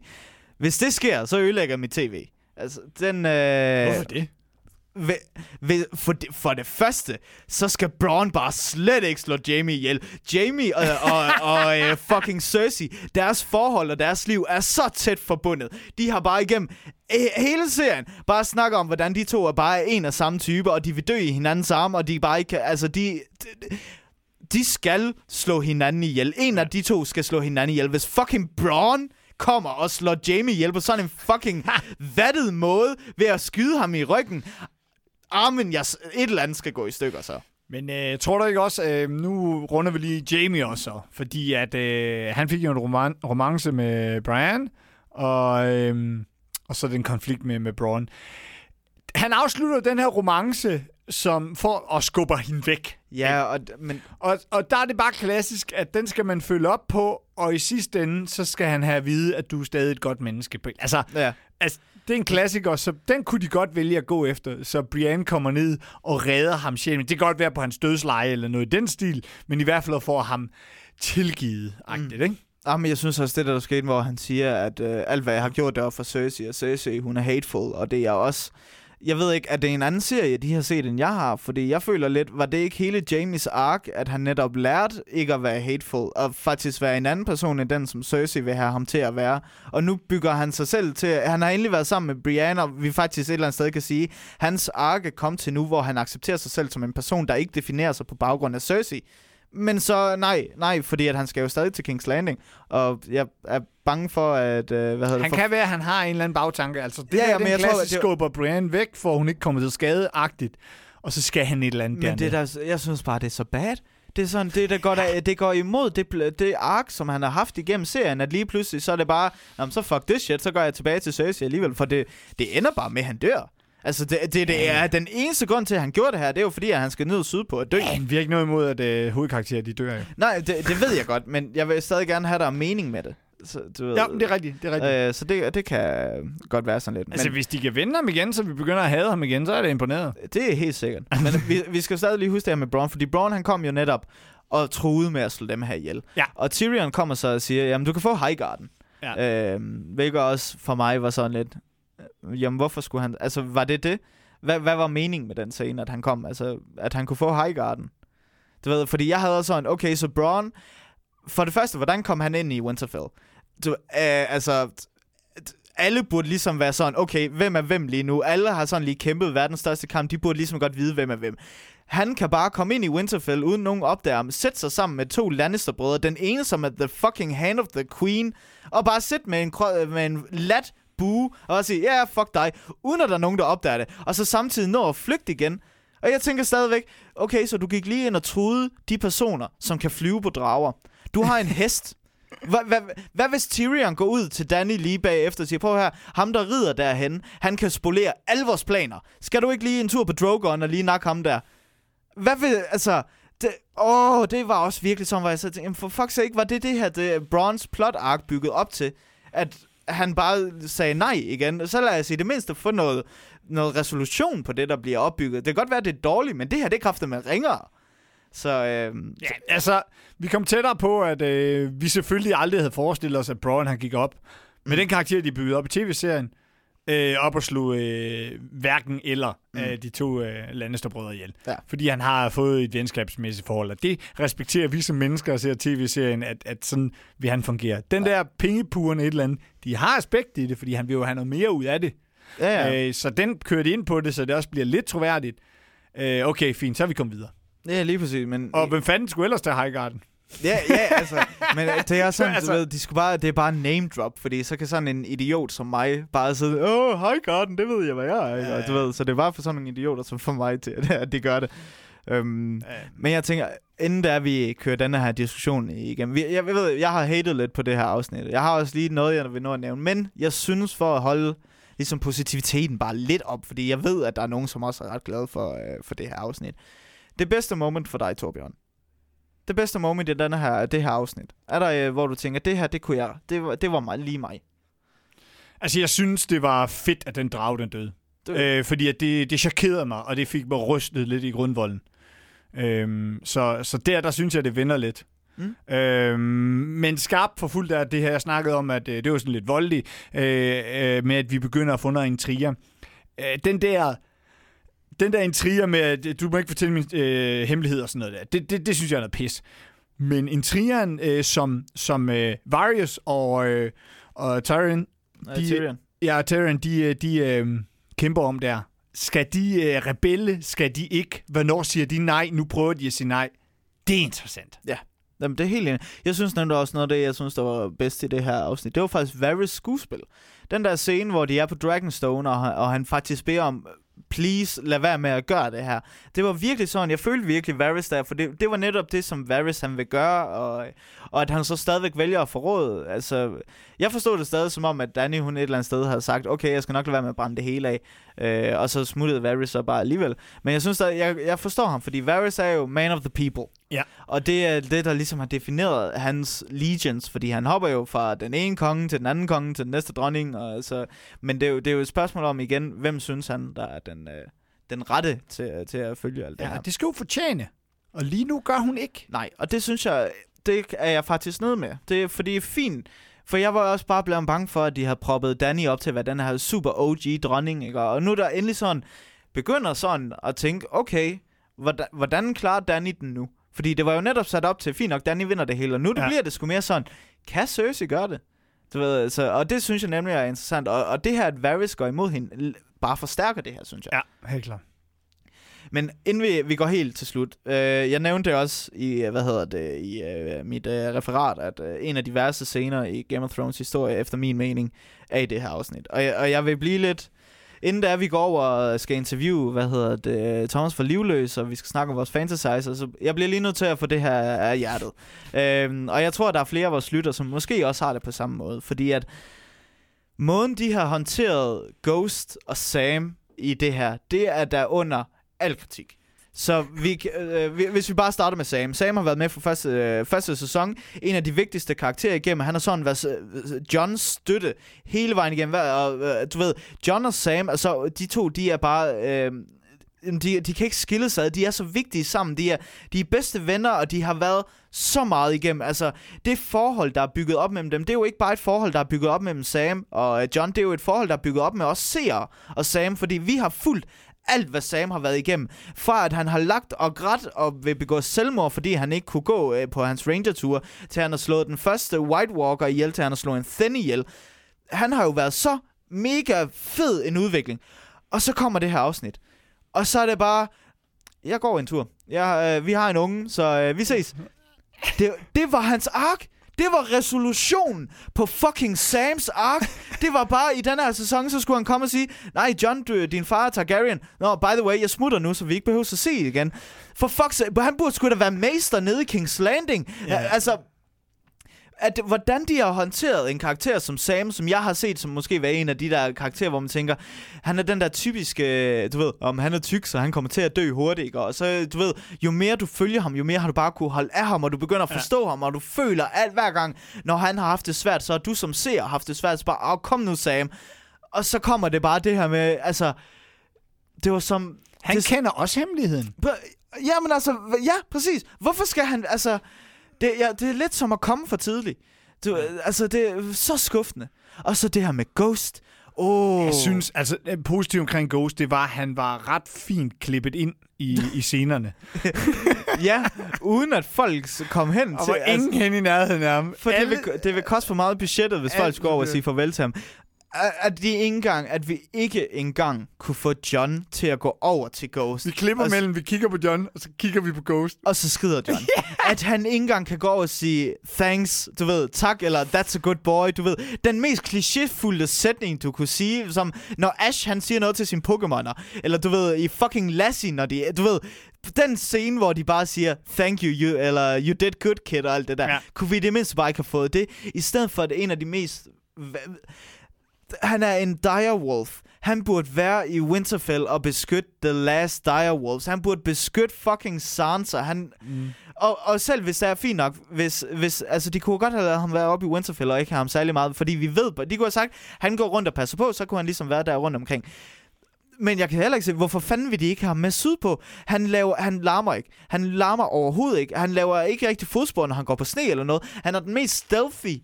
Hvis det sker, så ødelægger mit tv. Altså, den... Øh, Hvorfor det? Ved, ved, for, det, for det første, så skal Braun bare slet ikke slå Jamie ihjel. Jamie og, og, og uh, fucking Cersei, deres forhold og deres liv er så tæt forbundet. De har bare igennem øh, hele serien bare snakket om, hvordan de to er bare en og samme type, og de vil dø i hinandens arme, og de bare ikke kan, altså de... de de skal slå hinanden ihjel. En af de to skal slå hinanden ihjel. Hvis fucking Braun kommer og slår Jamie ihjel på sådan en fucking vattet måde ved at skyde ham i ryggen, armen, jeg, et eller andet skal gå i stykker så. Men øh, tror du ikke også, øh, nu runder vi lige Jamie også, så, fordi at øh, han fik jo en roman- romance med Brian, og, øh, og så den konflikt med, med Braun. Han afslutter den her romance som for og skubber hende væk. Ja, og, men Og, og der er det bare klassisk, at den skal man følge op på, og i sidste ende, så skal han have at vide, at du er stadig et godt menneske. Altså, ja. Altså det er en klassiker, så den kunne de godt vælge at gå efter. Så Brian kommer ned og redder ham sjælen. Det kan godt være på hans dødsleje eller noget i den stil, men i hvert fald får ham tilgivet. Mm. Ikke? Ah, men jeg synes også, det der, der skete, hvor han siger, at øh, alt hvad jeg har gjort, det var for Cersei, og Cersei, hun er hateful, og det er jeg også. Jeg ved ikke, at det er en anden serie, de har set, end jeg har, fordi jeg føler lidt, var det ikke hele Jamies ark, at han netop lærte ikke at være hateful, og faktisk være en anden person end den, som Cersei vil have ham til at være. Og nu bygger han sig selv til, han har endelig været sammen med Brienne, og vi faktisk et eller andet sted kan sige, hans ark er kommet til nu, hvor han accepterer sig selv som en person, der ikke definerer sig på baggrund af Cersei. Men så nej, nej, fordi at han skal jo stadig til King's Landing, og jeg er bange for, at, øh, hvad hedder Han det, for, kan være, at han har en eller anden bagtanke. Altså, det Ja, ja, men den jeg tror, klassisk det- skubber Brian væk, for hun ikke kommer til skade-agtigt. Og så skal han et eller andet Men det der, jeg synes bare, det er så bad. Det er sådan, det, der går, der, det går imod det, det ark, som han har haft igennem serien, at lige pludselig, så er det bare, så fuck this shit, så går jeg tilbage til Cersei alligevel, for det, det ender bare med, at han dør. Altså, det, det, det er den eneste grund til, at han gjorde det her, det er jo fordi, at han skal ned sydpå og dø. Ja, vi har ikke noget imod, at øh, hovedkarakterer de dør jo. Nej, det, det ved jeg godt, men jeg vil stadig gerne have, der er mening med det. Så, du ved, Ja, det er rigtigt. Det er rigtigt. øh, så det, det kan godt være sådan lidt. altså, men, hvis de kan vinde ham igen, så vi begynder at hade ham igen, så er det imponeret. Det er helt sikkert. Men vi, vi skal stadig lige huske det her med Braun, fordi Braun han kom jo netop og truede med at slå dem her ihjel. Ja. Og Tyrion kommer så og siger, jamen du kan få Highgarden. Ja. Øhm, hvilket også for mig var sådan lidt, øh, jamen hvorfor skulle han, altså var det det? Hvad, hvad var meningen med den scene, at han kom? Altså, at han kunne få Highgarden? Du ved, fordi jeg havde sådan, okay, så Braun, for det første, hvordan kom han ind i Winterfell? Du, øh, altså, alle burde ligesom være sådan, okay, hvem er hvem lige nu? Alle har sådan lige kæmpet verdens største kamp, de burde ligesom godt vide, hvem er hvem. Han kan bare komme ind i Winterfell, uden nogen opdager ham, sætte sig sammen med to Lannister-brødre, den ene som er the fucking hand of the queen, og bare sætte med en, med en lat bue, og bare sige, ja, yeah, fuck dig, uden at der er nogen, der opdager det. Og så samtidig nå at flygte igen. Og jeg tænker stadigvæk, okay, så du gik lige ind og troede de personer, som kan flyve på drager. Du har en hest. Hvad, hvad, hvad hvis Tyrion går ud til Danny lige bagefter og siger, prøv her, ham der rider derhen, han kan spolere alle vores planer. Skal du ikke lige en tur på Drogon og lige nakke ham der? Hvad vil, altså... Det, åh, det var også virkelig sådan, hvor jeg så tænkte, for fuck's sake, var det det her, det Bronze plot arc bygget op til? At han bare sagde nej igen. Så lad os i det mindste få noget, noget resolution på det, der bliver opbygget. Det kan godt være, det er dårligt, men det her, det kræfter med ringere. Så, øh, Ja, altså, vi kom tættere på, at øh, vi selvfølgelig aldrig havde forestillet os, at Braun han gik op. Med den karakter, de byggede op i tv-serien, øh, op og slog øh, hverken eller Mm. mm. øh, de to øh, Lannister-brødre ihjel. Ja. Fordi han har fået et venskabsmæssigt forhold, og det respekterer vi som mennesker og ser tv-serien, at, at sådan vil han fungere. Den der pengepuren et eller andet, de har aspekt i det, fordi han vil jo have noget mere ud af det. ja, ja. Ja. Øh, så den kører de ind på det, så det også bliver lidt troværdigt. Øh, okay, fint, så er vi kommet videre. ja, lige præcis. Men, Og hvem fanden skulle ellers tage Highgarden? Ja, ja, altså, men det er sådan, altså, du ved, de skulle bare, det er bare name drop, fordi så kan sådan en idiot som mig bare sidde, åh, hej Garden, det ved jeg, hvad jeg er? Ja, Og du ja. ved, så det er bare for sådan nogle idioter som for mig til, at, de gør det. Øhm, Øh, men jeg tænker, inden der vi kører denne her diskussion igennem, vi, jeg, jeg ved, jeg har hatet lidt på det her afsnit. Jeg har også lige noget, jeg vil nå at nævne, men jeg synes for at holde ligesom positiviteten bare lidt op, fordi jeg ved, at der er nogen, som også er ret glade for, øh, for det her afsnit. Det bedste moment for dig, Torbjørn. Det bedste moment i denne her, det her afsnit. Er der, øh, hvor du tænker, det her, det kunne jeg, det var, det var mig, lige mig. Altså, jeg synes, det var fedt, at den drag, den døde. Det, Øh, fordi at det, det chokerede mig, og det fik mig rystet lidt i grundvolden. Øhm, så, så der, der synes jeg, det vender lidt. Mm. Øhm, men skarpt for fuldt af det her, jeg snakkede om, at øh, det var sådan lidt voldeligt, øh, øh, med at vi begynder at få noget intriger. Øh, den der... Den der intriger med, at du må ikke fortælle min øh, hemmelighed og sådan noget der, det, det, det synes jeg er noget pis. Men intrigeren, øh, som, som øh, Varius og, øh, og Tyrion de- Tyrion. Ja, Tyrion, de, øh, de øh, kæmper om der. Skal de øh, rebelle? Skal de ikke? Hvornår siger de nej? Nu prøver de at sige nej. Det er interessant. Jamen, det er helt enig. Jeg synes nemlig også noget af det, jeg synes, der var bedst i det her afsnit. Det var faktisk Varys skuespil. Den der scene, hvor de er på Dragonstone, og, og han faktisk beder om, please, lad være med at gøre det her. Det var virkelig sådan, jeg følte virkelig Varys der, for det, det var netop det, som Varys han vil gøre, og, og at han så stadigvæk vælger at forråde. Altså, jeg forstod det stadig som om, at Danny, hun et eller andet sted havde sagt, okay, jeg skal nok lade være med at brænde det hele af, øh, og så smuttede Varys så bare alligevel. Men jeg synes, at jeg, jeg forstår ham, fordi Varys er jo man of the people. Ja. Og det er det, der ligesom har defineret hans legions, fordi han hopper jo fra den ene konge til den anden konge til den næste dronning. Og altså, men det er, jo, det er jo et spørgsmål om igen, hvem synes han, der er den, øh, den rette til, til at følge alt det Ja, her. det skal jo fortjene. Og lige nu gør hun ikke. Nej, og det synes jeg, det er jeg faktisk nede med. Det er fordi fint, for jeg var også bare blevet bange for, at de havde proppet Danny op til at være den her super OG dronning, ikke? Og nu er der endelig sådan, begynder sådan at tænke, okay, hvordan, hvordan klarer Danny den nu? Fordi det var jo netop sat op til, fint nok, Danny vinder det hele, og nu. Ja. bliver det sgu mere sådan, kan Cersei gøre det? Du ved, altså, og det synes jeg nemlig er interessant, og, og det her, at Varys går imod hende, bare forstærker det her, synes jeg. Ja, helt klart. Men inden vi, vi går helt til slut, øh, jeg nævnte det også i, hvad hedder det, i øh, mit øh, referat, at øh, en af de værste scener i Game of Thrones historie, efter min mening, er i det her afsnit. Og jeg, og jeg vil blive lidt, inden da vi går over og skal interviewe, hvad hedder det, Thomas for Livløs, og vi skal snakke om vores fantasizer, så jeg bliver lige nødt til at få det her af hjertet. Øhm, og jeg tror, at der er flere af vores lytter, som måske også har det på samme måde, fordi at måden, de har håndteret Ghost og Sam i det her, det er der under al kritik. Så vi, øh, vi- hvis vi bare starter med Sam. Sam har været med for første, øh, første sæson. En af de vigtigste karakterer igennem. Han har sådan været øh, Johns støtte hele vejen igennem. Og, øh, du ved, John og Sam, altså de to, de er bare... Øh, de, de kan ikke skille sig ad. De er så vigtige sammen. De er, de er bedste venner, og de har været så meget igennem. Altså, det forhold, der er bygget op mellem dem, det er jo ikke bare et forhold, der er bygget op mellem Sam og øh, John. Det er jo et forhold, der er bygget op med os seere og Sam, fordi vi har fulgt alt, hvad Sam har været igennem. Fra at han har lagt og grædt og vil begå selvmord, fordi han ikke kunne gå øh, på hans ranger-tur, til han har slået den første White Walker ihjel, til han har slået en Thin ihjel. Han har jo været så mega fed en udvikling. Og så kommer det her afsnit. Og så er det bare, jeg går en tur. Jeg, øh, vi har en unge, så øh, vi ses. Det, det var hans ark. Det var resolutionen på fucking Sams ark. Det var bare, i den her sæson, så skulle han komme og sige, nej, John, du, din far er Targaryen. Nå, no, by the way, jeg smutter nu, så vi ikke behøver at se igen. For fuck's han burde sgu da være mester nede i King's Landing. Yeah. Altså, at hvordan de har håndteret en karakter som Sam, som jeg har set som måske være en af de der karakterer, hvor man tænker, han er den der typiske, du ved, om han er tyk, så han kommer til at dø hurtigt, ikke? og så, du ved, jo mere du følger ham, jo mere har du bare kunne holde af ham, og du begynder at forstå ja. ham, og du føler alt hver gang, når han har haft det svært, så har du som ser haft det svært, så bare, oh, kom nu Sam, og så kommer det bare det her med, altså, det var som... Han det, kender også hemmeligheden. Ja, men altså, ja, præcis. Hvorfor skal han, altså, det, ja, det er lidt som at komme for tidligt. Du, altså, det er så skuffende. Og så det her med Ghost. Oh. Jeg synes, altså, positivt omkring Ghost, det var, at han var ret fint klippet ind i, i scenerne. ja, uden at folk kom hen og til... Og ingen altså, hen i nærheden af ham. For Alle, det, vil, det vil koste for meget budgettet, hvis folk skulle over og sige farvel til ham at, de ikke engang, at vi ikke engang kunne få John til at gå over til Ghost. Vi klipper mellem, vi kigger på John, og så kigger vi på Ghost. Og så skrider John. yeah. At han ikke engang kan gå over og sige, thanks, du ved, tak, eller that's a good boy, du ved. Den mest klichéfulde sætning, du kunne sige, som når Ash, han siger noget til sine Pokémoner, eller du ved, i fucking Lassie, når de, du ved, den scene, hvor de bare siger, thank you, you eller you did good, kid, og alt det der. Ja. Kunne vi det mindste bare ikke have fået det, i stedet for, at det er en af de mest han er en direwolf. Han burde være i Winterfell og beskytte The Last Direwolves. Han burde beskytte fucking Sansa. Han... Mm. Og, og selv hvis det er fint nok, hvis, hvis, altså de kunne godt have lavet ham være oppe i Winterfell og ikke have ham særlig meget, fordi vi ved, de kunne have sagt, han går rundt og passer på, så kunne han ligesom være der rundt omkring. Men jeg kan heller ikke se, hvorfor fanden vil de ikke have ham med sydpå? Han, laver, han larmer ikke. Han larmer overhovedet ikke. Han laver ikke rigtig fodspor, når han går på sne eller noget. Han er den mest stealthy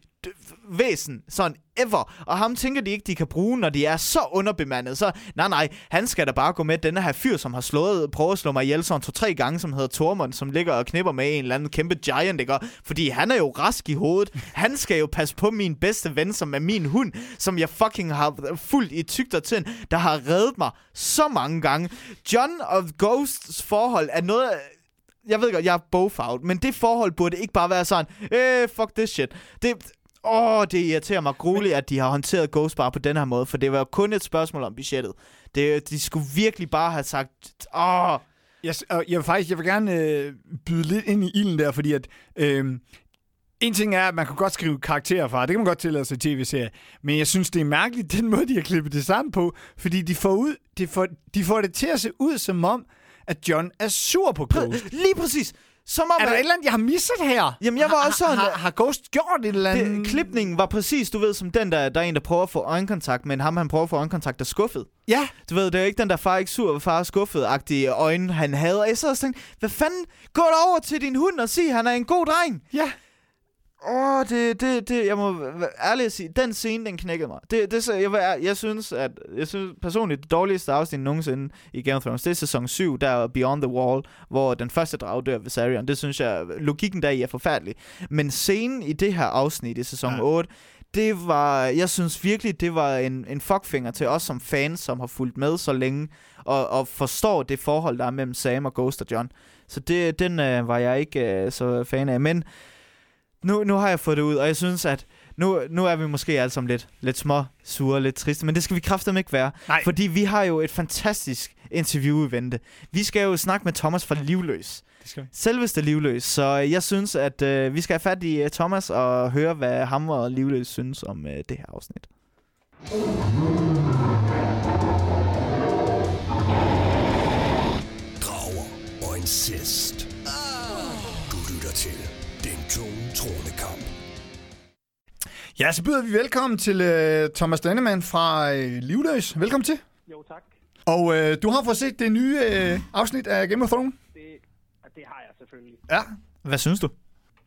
væsen, sådan ever. Og ham tænker de ikke, de kan bruge, når de er så underbemandet. Så nej, nej, han skal da bare gå med den her fyr, som har slået, prøvet at slå mig ihjel sådan to-tre gange, som hedder Tormund, som ligger og knipper med en eller anden kæmpe giant, ikke? Fordi han er jo rask i hovedet. Han skal jo passe på min bedste ven, som er min hund, som jeg fucking har fuldt i tygt og tynd, der har reddet mig så mange gange. John og Ghosts forhold er noget jeg ved godt, jeg er bofout, men det forhold burde ikke bare være sådan, eh, fuck this shit. Det, Åh, det irriterer mig grueligt, at de har håndteret Ghost Bar på den her måde, for det var kun et spørgsmål om budgettet. Det, de skulle virkelig bare have sagt, åh... Jeg, jeg vil faktisk jeg vil gerne øh, byde lidt ind i ilden der, fordi at... Øh, en ting er, at man kan godt skrive karakterer fra, det kan man godt tillade sig i tv-serier, men jeg synes, det er mærkeligt, den måde, de har klippet det sammen på, fordi de får, ud, de får, de får det til at se ud som om, at John er sur på Ghost. Lige præcis. Som om, er der et eller andet, jeg har misset her? Jamen, jeg var også sådan... Har, har, Ghost gjort et eller andet? Det, klipningen var præcis, du ved, som den der, der er en, der prøver at få øjenkontakt, men ham, han prøver at få øjenkontakt, der er skuffet. Ja. Du ved, det er ikke den der far ikke sur, far er skuffet-agtige øjne, han havde. Og jeg sad og tænkte, hvad fanden, gå over til din hund og sig, han er en god dreng. Ja. Åh, oh, det, det, det, jeg må ærligt sige, den scene, den knækkede mig. Det, det, jeg, jeg synes, at, jeg synes personligt, det dårligste afsnit nogensinde i Game of Thrones, det er sæson 7, der er Beyond the Wall, hvor den første drag dør ved Sarion. Det synes jeg, logikken der i er forfærdelig. Men scenen i det her afsnit i sæson ja. 8, det var, jeg synes virkelig, det var en, en fuckfinger til os som fans, som har fulgt med så længe, og, og forstår det forhold, der er mellem Sam og Ghost og John. Så det, den øh, var jeg ikke øh, så fan af. Men nu, nu har jeg fået det ud, og jeg synes, at nu, nu er vi måske alle sammen lidt, lidt små, sure, lidt triste, men det skal vi kraftigt ikke være. Nej. Fordi vi har jo et fantastisk interview i vente. Vi skal jo snakke med Thomas fra Livløs. Det skal vi. Selveste Livløs. Så jeg synes, at øh, vi skal have fat i uh, Thomas og høre, hvad ham og Livløs synes om øh, det her afsnit. Drager og incest. Du lytter til tunge tronekamp. Ja, så byder vi velkommen til uh, Thomas Dannemann fra uh, Livløs. Velkommen til. Jo, tak. Og øh, du har fået set det nye øh, afsnit af Game of Thrones? Det, det har jeg selvfølgelig. Ja. Hvad synes du?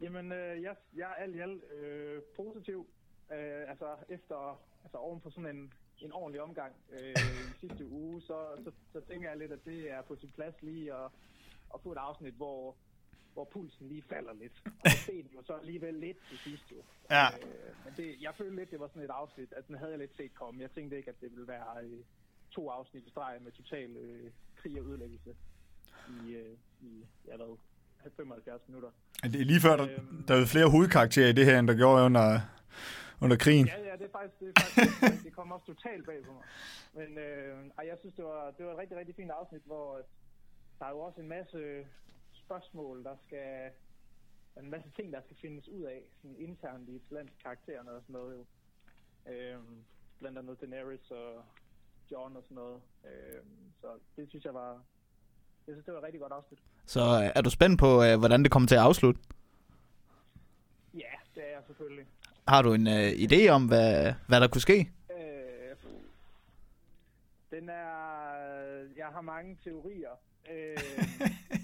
Jamen, øh, jeg, jeg er alt i alt øh, positiv. Øh, altså, efter, altså oven på sådan en, en ordentlig omgang øh, i sidste uge, så, så, så tænker jeg lidt, at det er på sin plads lige at, at få et afsnit, hvor, hvor pulsen lige falder lidt. Og det jo så alligevel lidt til sidst jo. Ja. Øh, men det, jeg følte lidt, det var sådan et afsnit, at den havde jeg lidt set komme. Jeg tænkte ikke, at det ville være øh, to afsnit i streg med total øh, krig og ødelæggelse i, øh, i ja, hvad, 75 minutter. Det er lige før, der, Øhm. der er flere hovedkarakterer i det her, end der gjorde under, under krigen. Ja, ja, det er faktisk, det, er faktisk, det kom også totalt bag på mig. Men øh, ej, jeg synes, det var, det var et rigtig, rigtig fint afsnit, hvor der er jo også en masse spørgsmål, der skal... En masse ting, der skal findes ud af, sådan internt i blandt karaktererne og sådan noget jo. Øhm, blandt andet Daenerys og John og sådan noget. Øhm, så det synes jeg var... Jeg synes, det var et rigtig godt afsnit. Så øh, er du spændt på, øh, hvordan det kommer til at afslutte? Ja, det er jeg selvfølgelig. Har du en øh, idé om, hvad, hvad der kunne ske? Øh, den er... Jeg har mange teorier. Øh,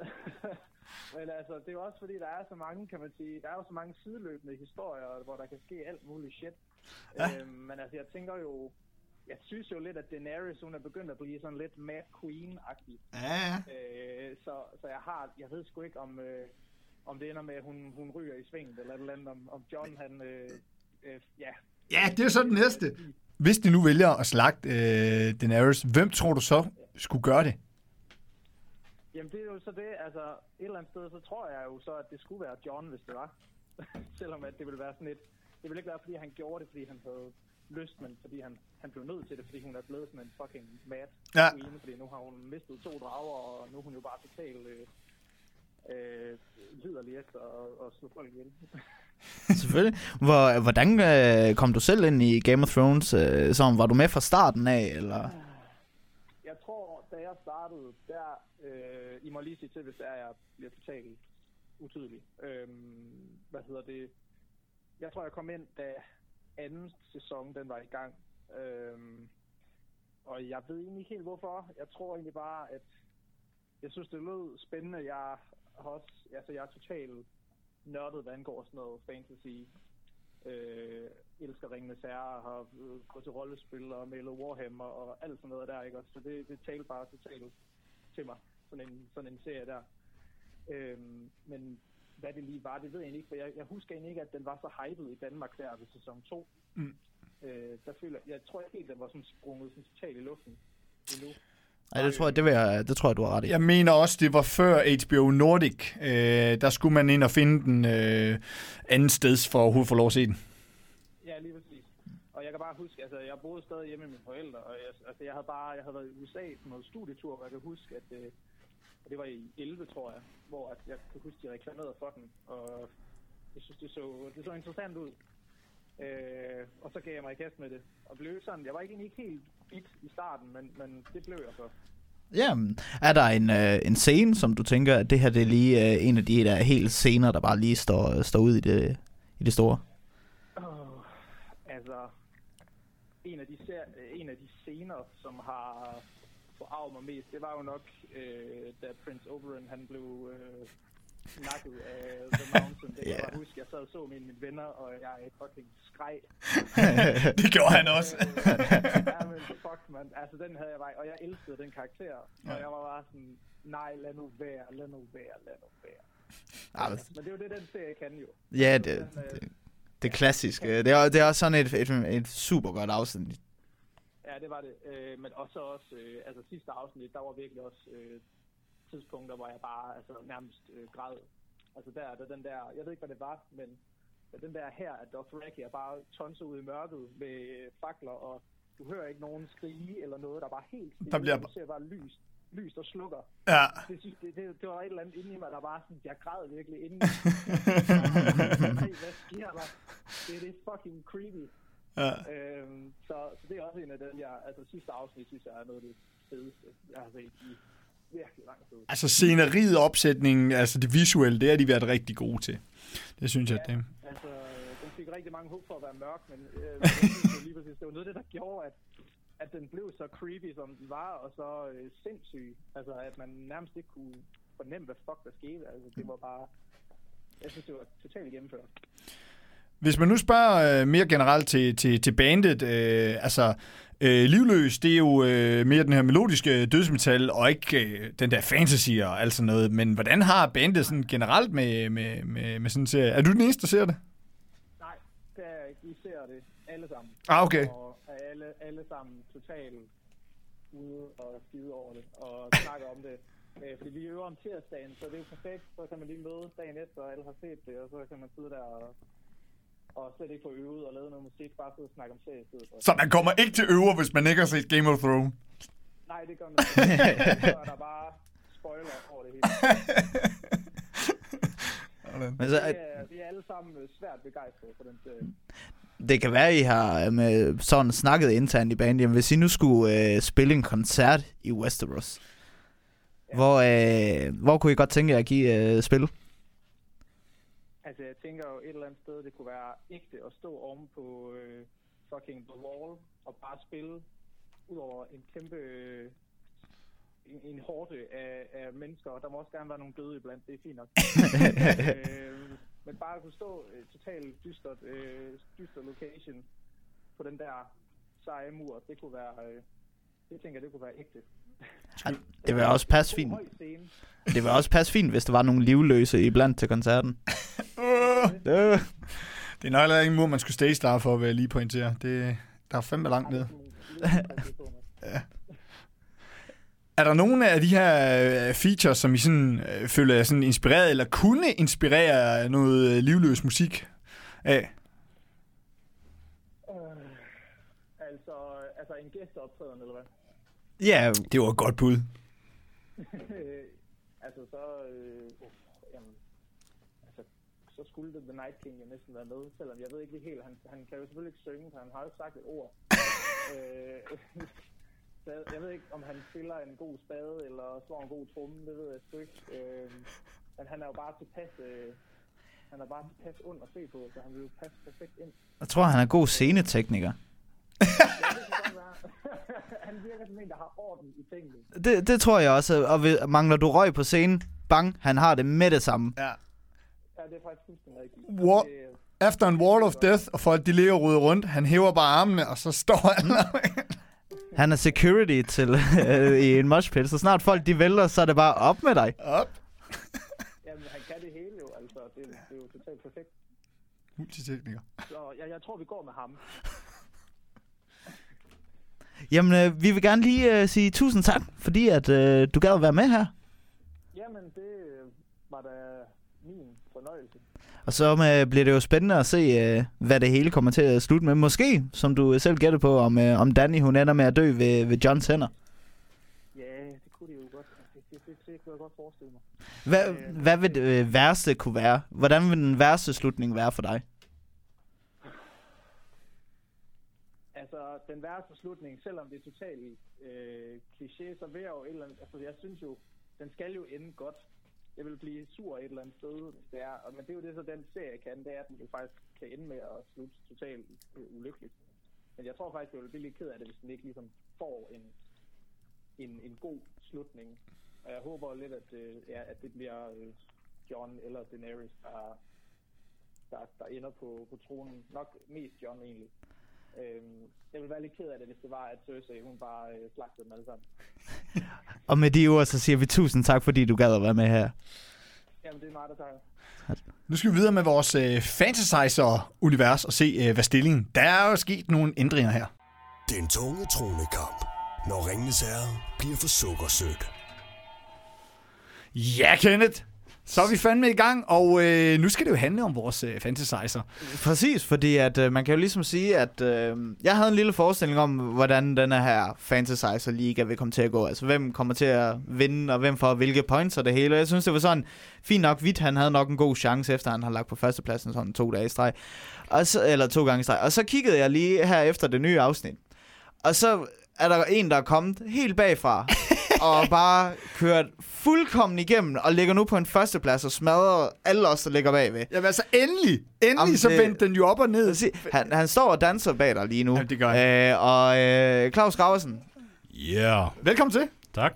men altså, det er jo også fordi, der er så mange, kan man sige, der er jo så mange sideløbende historier, hvor der kan ske alt muligt shit. Ja. Øh, men altså, jeg tænker jo, jeg synes jo lidt, at Daenerys, hun er begyndt at blive sådan lidt Mad Queen-agtig. Ja, ja. Øh, så, så jeg har, jeg ved sgu ikke, om, øh, om det ender med, at hun, hun ryger i svinget, eller et eller andet, om, om John, han, øh, øh, ja, Ja, det er så den næste. Hvis de nu vælger at slagte øh, Daenerys, hvem tror du så skulle gøre det? Jamen det er jo så det, altså et eller andet sted, så tror jeg jo så, at det skulle være John, hvis det var. Selvom at det ville være sådan et, det ville ikke være, fordi han gjorde det, fordi han havde lyst, men fordi han, han blev nødt til det, fordi hun er blevet sådan en fucking mad Ja. queen, fordi nu har hun mistet to drager, og nu er hun jo bare totalt øh, øh, liderlig efter at, at slå folk ihjel. Selvfølgelig. Hvor, hvordan øh, kom du selv ind i Game of Thrones? Øh, som, var du med fra starten af, eller? Jeg tror, da jeg startede, der, øh, I må lige sige til, hvis det er, jeg bliver totalt utydelig. Øh, hvad hedder det? Jeg tror, jeg kom ind, da anden sæson, den var i gang. Øh, og jeg ved egentlig ikke helt, hvorfor. Jeg tror egentlig bare, at jeg synes, det lød spændende. Jeg har også, altså jeg er totalt nørdet, hvad angår sådan noget fantasy. Øh, elsker Ringende Herre, har gået til rollespil og malet Warhammer og alt sådan noget der, ikke? også? Så det, det talte bare totalt til mig, sådan en, sådan en serie der. Øhm, men hvad det lige var, det ved jeg ikke, for jeg, jeg husker egentlig ikke, at den var så hyped i Danmark der ved sæson 2. Mm. Øh, der føler, jeg tror ikke helt, den var sådan sprunget sådan totalt i luften endnu. Ej, det tror jeg, det, vil jeg, det tror jeg, du har ret i. Jeg mener også, det var før HBO Nordic. Øh, der skulle man ind og finde den øh, anden steds for at overhovedet få lov at se den. Ja, lige præcis. Og jeg kan bare huske, altså jeg boede stadig hjemme med mine forældre, og jeg, altså, jeg havde bare, jeg havde været i USA på noget studietur, og jeg kan huske, at øh, det var i 11, tror jeg, hvor at jeg kan huske, de reklamerede for den, og jeg synes, det så, det så interessant ud. Øh, og så gav jeg mig i kast med det, og blev sådan, jeg var ikke egentlig ikke helt bit i starten, men, men det blev jeg så. Jamen, er der en, øh, en scene, som du tænker, at det her det er lige øh, en af de der helt scener, der bare lige står, står ud i det, i det store? Oh, altså, en af, de ser, en af de scener, som har forarvet mig mest, det var jo nok, øh, da Prince Oberyn, han blev øh, nakket af The Mountain. Det kan jeg Ja. bare huske, jeg sad og så med mine venner, og jeg fucking skreg. det gjorde han også. Øh, ja, men fuck, man. Altså, den havde jeg bare, og jeg elskede den karakter. Og Ja. jeg var bare sådan, nej, lad nu være, lad nu være, lad nu være. Ah, men- det er jo det, den serie kan jo. Ja, Den, det, øh, det, det er klassisk. Det er, det er også sådan et, et, et super godt afsnit. Ja, det var det. Øh, men også også, øh, altså sidste afsnit, der var virkelig også øh, tidspunkter, hvor jeg bare altså, nærmest øh, græd. Altså der, der den der, jeg ved ikke, hvad det var, men den der her, at Dothraki er bare tonset ud i mørket med øh, fakler, og du hører ikke nogen skrige eller noget, der er bare helt stille. Der bliver- Du ser bare lys, lys der slukker. Ja. Det, synes, det, det, det var et eller andet inde i mig, der bare sådan, jeg græd virkelig inden. hvad sker der? Det, det er fucking creepy. ja. Øhm, så, så det er også en af dem, jeg, altså sidste afsnit, synes jeg er noget af det fedeste, jeg har set i virkelig lang tid. Altså sceneriet, opsætningen, altså det visuelle, det har de været rigtig gode til. Det synes jeg, det Altså, den fik rigtig mange håb for at være mørk, men øh, lige præcis, det var noget af det, der gjorde, at, at den blev så creepy, som den var, og så øh, sindssyg. Altså, at man nærmest ikke kunne fornemme, hvad fuck der skete. Altså, det var bare... Jeg synes, det var totalt gennemført. Hvis man nu spørger øh, mere generelt til, til, til bandet, øh, altså øh, Livløs, det er jo øh, mere den her melodiske dødsmetal, og ikke øh, den der fantasy og alt sådan noget. Men hvordan har bandet sådan generelt med, med, med, med sådan en serie? Er du den eneste, der ser det? Nej, det er, vi ser det alle sammen. Ah, okay. Og alle, alle sammen totalt ude og skide over det, og snakker om det. Øh, fordi vi øver om tirsdagen, så det er jo perfekt. Så kan man lige møde dagen efter, og alle har set det, og så kan man sidde der og, og slet ikke få øvet og lavet noget musik, bare sidde og snakke om serie i stedet for. Så man kommer ikke til øver, hvis man ikke har set Game of Thrones. Nej, det gør man ikke. Så er der bare spoiler over det hele. Men så, Vi er, vi er alle sammen svært begejstrede for den serie. Det kan være, I har øh, med sådan snakket internt i bandet. Jamen, hvis I nu skulle øh, spille en koncert i Westeros, hvor, øh, hvor kunne I godt tænke jer at give øh, spil? Altså, jeg tænker jo et eller andet sted, det kunne være ægte at stå oven på øh, fucking The Wall og bare spille ud over en kæmpe øh, en, en hårde af, af mennesker, og der må også gerne være nogle døde iblandt, det er fint nok. øh, men bare at kunne stå øh, totalt dystert, øh, dyster location på den der seje mur, det kunne være, øh, det tænker jeg, det kunne være ægte. Det vil også passe fint. Det vil også passe fint, hvis der var nogle livløse iblandt til koncerten. Øh. Det er nok heller ikke en mur, man skulle stage der for, vil jeg lige pointere. Det, der er fandme langt ned. Er der nogle af de her øh, features, som I sådan, øh, føler jer sådan inspireret, eller kunne inspirere noget øh, livløs musik af? Øh, altså, altså en gæsteoptræden, eller hvad? Ja, Det var et godt bud. Altså så, øh, jamen, altså, så skulle det The Night King jo næsten være med, selvom jeg ved ikke helt, han, han kan jo selvfølgelig ikke synge, for han har jo sagt et ord. øh, jeg, jeg ved ikke, om han spiller en god spade, eller slår en god tromme, det ved jeg sgu ikke. Øh, men han er jo bare tilpas, øh, han er bare tilpas ond at se på, så han vil jo passe perfekt ind. jeg tror, han er god scenetekniker. Han virker som en, der har orden i tingene. Det, det tror jeg også. Og ved, mangler du røg på scenen, bang, han har det med det samme. Ja. Ja, det er faktisk fuldstændig rigtigt. Det, Efter en wall of death, og folk de ligger og rundt, han hæver bare armene, og så står han Han er security til øh, i en moshpit, så snart folk de vælter, så er det bare op med dig. op. Jamen, han kan det hele jo, altså. Det, det er jo totalt perfekt. Multitekniker. Så jeg, jeg tror, vi går med ham. Jamen, øh, vi vil gerne lige øh, sige tusind tak, fordi at øh, du gad at være med her. Jamen, det øh, var da min fornøjelse. Og så øh, bliver det jo spændende at se, øh, hvad det hele kommer til at slutte med. Måske, som du selv gætter på, om, øh, om Danny hun ender med at dø ved, ved Johns hænder. Ja, det kunne det jo godt. Det, det, det, det kunne jeg godt forestille mig. Hvad, Øh, hvad vil det øh, værste kunne være? Hvordan vil den værste slutning være for dig? Altså, den værste slutning, selvom det er totalt øh, kliché, så vil jeg jo et eller andet... Altså, jeg synes jo, den skal jo ende godt. Jeg vil blive sur et eller andet sted, hvis det er. Og, men det er jo det, så den serie kan, det er, at den jo faktisk kan ende med at slutte totalt ulykkeligt. Men jeg tror faktisk, jeg ville blive lidt ked af det, hvis den ikke ligesom får en, en, en god slutning. Og jeg håber lidt, at, øh, ja, at det bliver øh, John eller Daenerys, der, der, der ender på, på tronen. Nok mest John egentlig. Øhm, jeg ville være lidt ked af det, hvis det var, at Cersei hun bare øh, slagtede dem alle sammen. Og med de ord, så siger vi tusind tak, fordi du gad at være med her. Jamen, det er meget, der tager. Nu skal vi videre med vores øh, Fantasizer-univers og se, øh, hvad stillingen... Der er jo sket nogle ændringer her. Den tunge tronekamp. Når ringenes herre bliver for sukkersødt. Ja, Kenneth! Så er vi fandme i gang, og øh, nu skal det jo handle om vores øh, Fantasizer. Præcis, fordi at øh, man kan jo ligesom sige, at øh, jeg havde en lille forestilling om, hvordan den her Fantasizer Liga vil komme til at gå. Altså, hvem kommer til at vinde, og hvem får hvilke points og det hele. Jeg synes, det var sådan, fint nok, Vidt, han havde nok en god chance, efter han har lagt på førstepladsen sådan to dage i streg. Og så, eller to gange i streg. Og så kiggede jeg lige her efter det nye afsnit. Og så er der en, der er kommet helt bagfra. og bare kørt fuldkommen igennem, og ligger nu på en førsteplads og smadrer alle os, der ligger bagved. Jamen altså, endelig. Endelig Jamen, så det- vendte den jo op og ned. Jeg sige, Han, han står og danser bag dig lige nu. Jamen, det gør han. Øh, og øh, Claus Graversen, Yeah, Velkommen til. tak.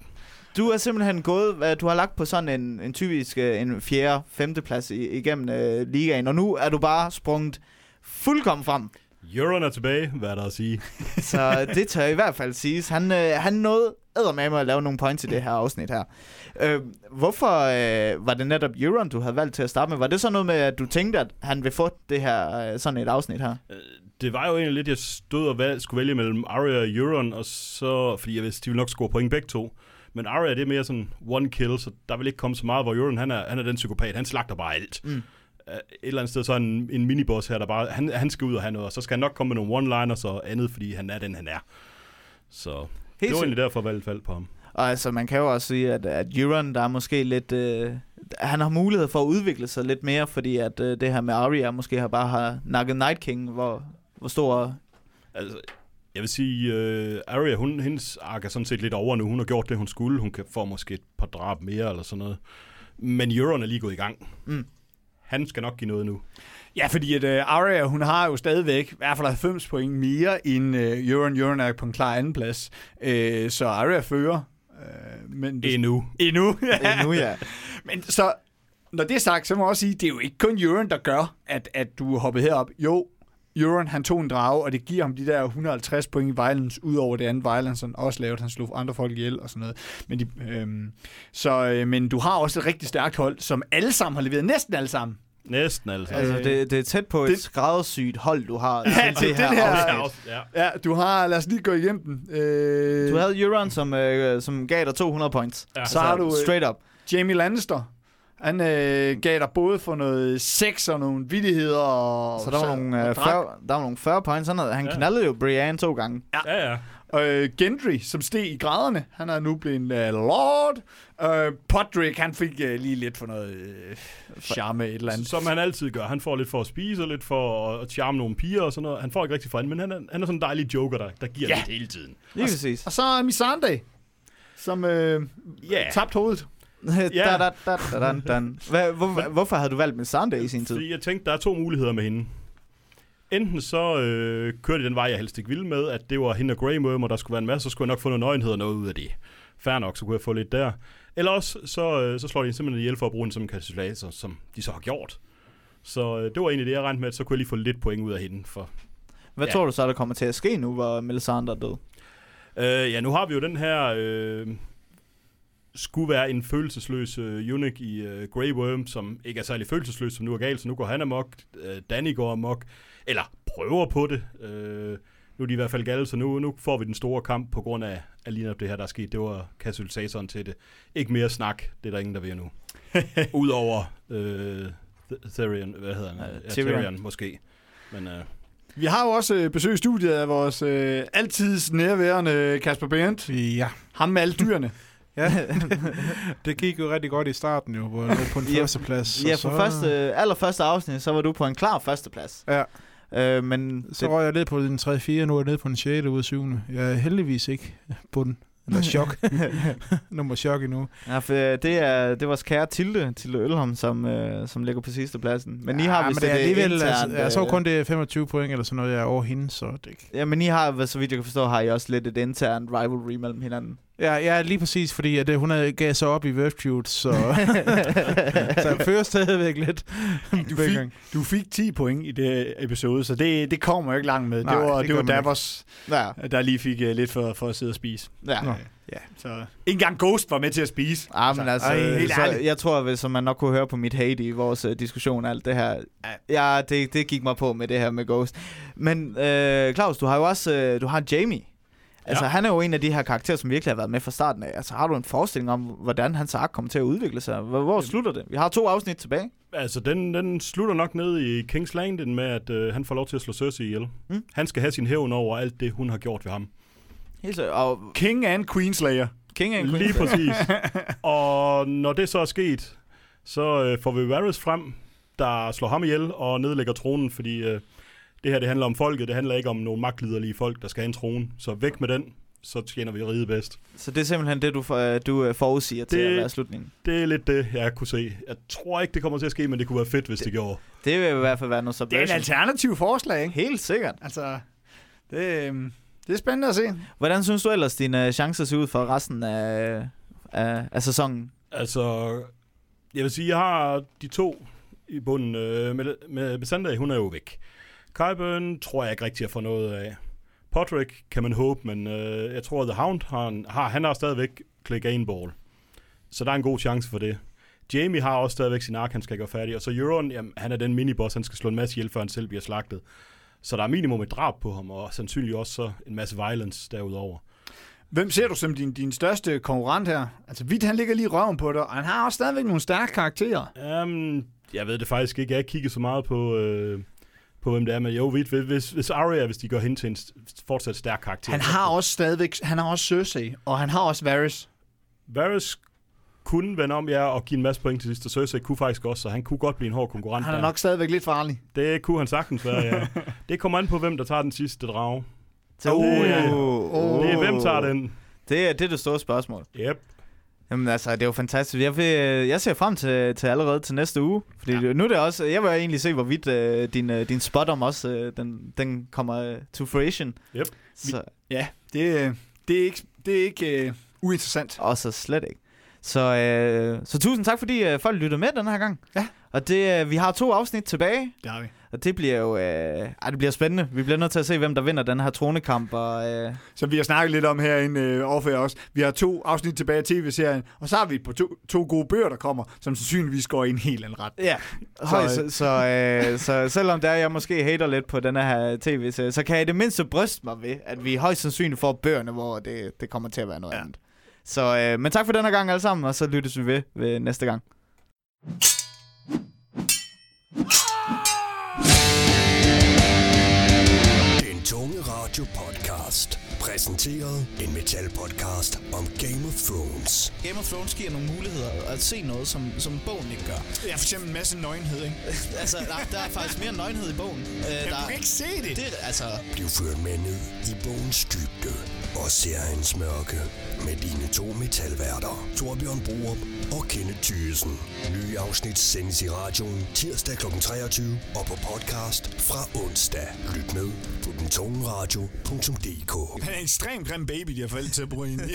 du er simpelthen gået, hvad, du har lagt på sådan en, en typisk øh, en fjerde, femte plads i, igennem øh, ligaen, og nu er du bare sprunget fuldkommen frem. Euron er tilbage, hvad er der at sige? Så det tør i hvert fald siges. Han, øh, han nåede med at lave nogle points i det her afsnit her. Øh, hvorfor øh, var det netop Euron, du havde valgt til at starte med? Var det så noget med, at du tænkte, at han vil få det her øh, sådan et afsnit her? Det var jo egentlig lidt, jeg stod og valg, skulle vælge mellem Arya og Euron, og så, fordi jeg vidste, de ville nok score point begge to. Men Arya, det er mere sådan one kill, så der vil ikke komme så meget, hvor Euron, han er, han er den psykopat, han slagter bare alt. Mm. Øh, Et eller andet sted, så en, en miniboss her, der bare, han, han skal ud og have noget, og så skal han nok komme med nogle one-liners og andet, fordi han er den, han er. Så det Helt var sikkert. egentlig derfor, valget faldt på ham. Og altså, man kan jo også sige, at, at Euron, der er måske lidt... Øh, han har mulighed for at udvikle sig lidt mere, fordi at øh, det her med Arya måske har bare har nakket Night King, hvor, hvor stor... Altså, jeg vil sige, uh, Arya, hun, hendes ark er sådan set lidt over nu. Hun har gjort det, hun skulle. Hun kan få måske et par drab mere eller sådan noget. Men Euron er lige gået i gang. Mm. Han skal nok give noget nu. Ja, fordi at uh, Arya, hun har jo stadigvæk i hvert fald 90 point mere end uh. Euron er på en klar anden plads. Uh, så Arya fører. Uh, men det, Endnu. endnu. Endnu, ja. Men så, når det er sagt, så må jeg også sige, det er jo ikke kun Euron, der gør, at, at du er hoppet herop. Jo, Euron, han tog en drage, og det giver ham de der 150 point i violence, ud over det andet violence, han også lavede. Han slog andre folk ihjel og sådan noget. Men, de, øhm, så, øh, men du har også et rigtig stærkt hold, som alle sammen har leveret. Næsten alle sammen. Næsten altså. Altså, det, det er tæt på et det- skræddersygt hold, du har. Ja, til det- det her- afsnit. ja. Ja, du har, lad os lige gå igennem den. Øh, Du havde Euron, som, øh, som gav dig 200 points. Ja. Så har du, øh, Straight up. Jamie Lannister. Han øh, gav dig både for noget sex og nogle vittigheder. Og, Så der var, nogle, og øh, drak. 40, der var nogle 40 points. Han, havde, han Ja. knaldede jo Brienne to gange. Ja, ja. Øh, Gendry, som steg i graderne, han er nu blevet uh, lord. Øh, Podrick, han fik uh, lige lidt for noget uh, charme et eller andet. Som han altid gør. Han får lidt for at spise, og lidt for at charme nogle piger og sådan noget. Han får ikke rigtig for andet, men han er, han er sådan en dejlig joker, der, der giver Ja. lidt hele tiden. Lige præcis. Og så er Missandei, som øh, Ja. tabte hovedet. da, da, da, da, da, da. Hvad, hvor, hvorfor havde du valgt med Sunday i sin tid? Fordi jeg tænkte, der er to muligheder med hende. Enten så øh, kørte de den vej, jeg helst ikke ville med, at det var hende og Grey og der skulle være en masse, så skulle jeg nok få noget nøgenhed og noget ud af det. Fair nok, så kunne jeg få lidt der. Eller også, så, øh, så slår de hende simpelthen ihjel for at bruge den som en katalysator, som de så har gjort. Så øh, det var egentlig det, jeg regnede med, at så kunne jeg lige få lidt point ud af hende. For, Hvad Ja. tror du så, der kommer til at ske nu, hvor Melisandre er død? øh, ja, nu har vi jo den her... Øh, skulle være en følelsesløs øh, eunuch i øh, Grey Worm, som ikke er særlig følelsesløs, som nu er galt, så nu går han amok, øh, Danny går amok, eller prøver på det. Øh, nu er de i hvert fald gale, så nu, nu får vi den store kamp på grund af, af lige det her, der er sket. Det var katalysatoren til det. Ikke mere snak, det er der ingen, der ved nu. Udover øh, Th- Therion, hvad hedder han? Ja. Tyrion, måske. Men øh, Vi har jo også øh, besøg i studiet af vores øh, altid nærværende Kasper Berndt. Ja, Ham med alle dyrene. Ja. det gik jo rigtig godt i starten jo, hvor jeg på en Ja, førsteplads. Ja, for så, første, allerførste afsnit, så var du på en klar førsteplads. Ja. Øh, men Så røg jeg ned på den 3-4, nu er jeg nede på den 6. ud af 7. Jeg er heldigvis ikke på den. Eller chok. Nummer chok endnu. Ja, for øh, det er det er vores kære Tilde, Tilde Ølholm, som, øh, som ligger på sidste pladsen. Men I har ja, vist men det er et, øh, alligevel, internt, altså, jeg så øh, kun det er 25 point eller sådan noget, jeg er over hende, så det Ja, men I har, så vidt jeg kan forstå, har I også lidt et internt rivalry mellem hinanden. Ja, ja, lige præcis, fordi at, øh, hun havde gav sig op i Webfeud, så, så jeg fører stadigvæk lidt. Du fik, du fik 10 point i det episode, så det, det kommer jo ikke langt med. Nej, det var, det det var. Davos, ja, der lige fik uh, lidt for, for at sidde og spise. ja. Nå. Ja, så ikke engang Ghost var med til at spise. Ah, men altså, Ej, helt så, jeg tror, som man nok kunne høre på mit hate i vores uh, diskussion og alt det her, ja, det, det gik mig på med det her med Ghost. Men øh, Claus, du har jo også, øh, du har Jamie. Altså, Ja. han er jo en af de her karakterer, som virkelig har været med fra starten af. Altså, har du en forestilling om, hvordan hans ark kommer til at udvikle sig? Hvor, hvor slutter det? Vi har to afsnit tilbage. Altså, den, den slutter nok ned i King's Landing med, at øh, han får lov til at slå Cersei ihjel. Mm. Han skal have sin hævn over alt det, hun har gjort ved ham. Helt så, og King and Queenslayer. King and Queen. Lige præcis. og når det så er sket, så øh, får vi Varys frem, der slår ham ihjel og nedlægger tronen, fordi øh, det her det handler om folket, det handler ikke om nogle magtliderlige folk, der skal have en trone. Så væk med den. så tjener vi riget bedst. Så det er simpelthen det, du, for, du øh, forudsiger til Det- at være slutningen. Det er lidt det, jeg kunne se. Jeg tror ikke, det kommer til at ske, men det kunne være fedt, hvis det, det gjorde. Det vil i hvert fald være noget Det er en subversion. alternativ forslag, ikke? Helt sikkert. Altså, det, øhm, det er spændende at se. Hvordan synes du ellers, dine øh, chancer ser ud for resten af, af, af sæsonen? Altså, jeg vil sige, jeg har de to i bunden. Øh, med, med, med Sunday, hun er jo væk. Kyburn tror jeg ikke rigtig at få noget af. Podrick kan man håbe, men øh, jeg tror, The Hound har, en, har, han har stadigvæk click en ball. Så der er en god chance for det. Jamie har også stadigvæk sin ark, han skal gøre færdig. Og så Euron, jamen, han er den miniboss, han skal slå en masse ihjel, før han selv bliver slagtet. Så der er minimum et drab på ham, og sandsynligvis også så en masse violence derudover. Hvem ser du som din, din største konkurrent her? Altså, Vidt, han ligger lige røven på dig, og han har også stadigvæk nogle stærke karakterer. Um, jeg ved det faktisk ikke. Jeg har ikke kigget så meget på, øh, på hvem det er, men jo, hvis, hvis, hvis Arya, hvis de går hen til en fortsat stærk karakter. Han har også stadigvæk, han har også Cersei, og han har også Varys. Varys kunne vende om, ja, og give en masse point til sidst, og Cersei kunne faktisk også, så han kunne godt blive en hård konkurrent Han er der. nok stadigvæk lidt farlig. Det kunne han sagtens være, ja. det kommer an på, hvem der tager den sidste drage. Uh, ja. uh, Det er, hvem tager den? Det er, det er det store spørgsmål. Yep. Jamen altså, det er jo fantastisk. Jeg, vil, jeg ser frem til, til allerede til næste uge. Fordi ja. nu er det også... Jeg vil egentlig se, hvorvidt uh, din, uh, din spot om også, uh, den, den kommer uh, to fruition. Yep. Så, Ja, det, øh, det er ikke, det er ikke uh, uinteressant. og så slet ikke. Så, uh, så tusind tak, fordi uh, folk lyttede med den her gang. Ja. Og det, uh, vi har to afsnit tilbage. Det har vi. Og det bliver jo... Uh, ej, det bliver spændende. Vi bliver nødt til at se, hvem der vinder den her tronekamp. Og, uh, Som vi har snakket lidt om herinde øh, overfor også. Vi har to afsnit tilbage af tv-serien, og så har vi på to, to gode bøger, der kommer, som sandsynligvis går i en helt anden ret. Ja, så, så, så, øh, så selvom der jeg måske hater lidt på den her tv-serie, så kan jeg i det mindste bryste mig ved, at vi højst sandsynligt får bøgerne, hvor det, det kommer til at være noget Ja. andet. Så, øh, men tak for den her gang alle sammen, og så lyttes vi ved, ved næste gang. Den tunge radio podcast. Præsenteret en metal podcast om Game of Thrones. Game of Thrones giver nogle muligheder at se noget, som, som bogen ikke gør. Ja, for eksempel en masse nøgenhed, ikke? altså, der, der er faktisk mere nøgenhed i bogen. Øh, der, ikke se det. det, altså, Bliv ført med ned i bogens dybde og seriens mørke med dine to metalværter, Torbjørn Bruer og Kenneth Thyssen. Nye afsnit sendes i radioen tirsdag kl. 23 og på podcast fra onsdag. Lyt med på den tunge radio.dk. Han er en ekstremt grim baby, de har forældre til at bruge ind i.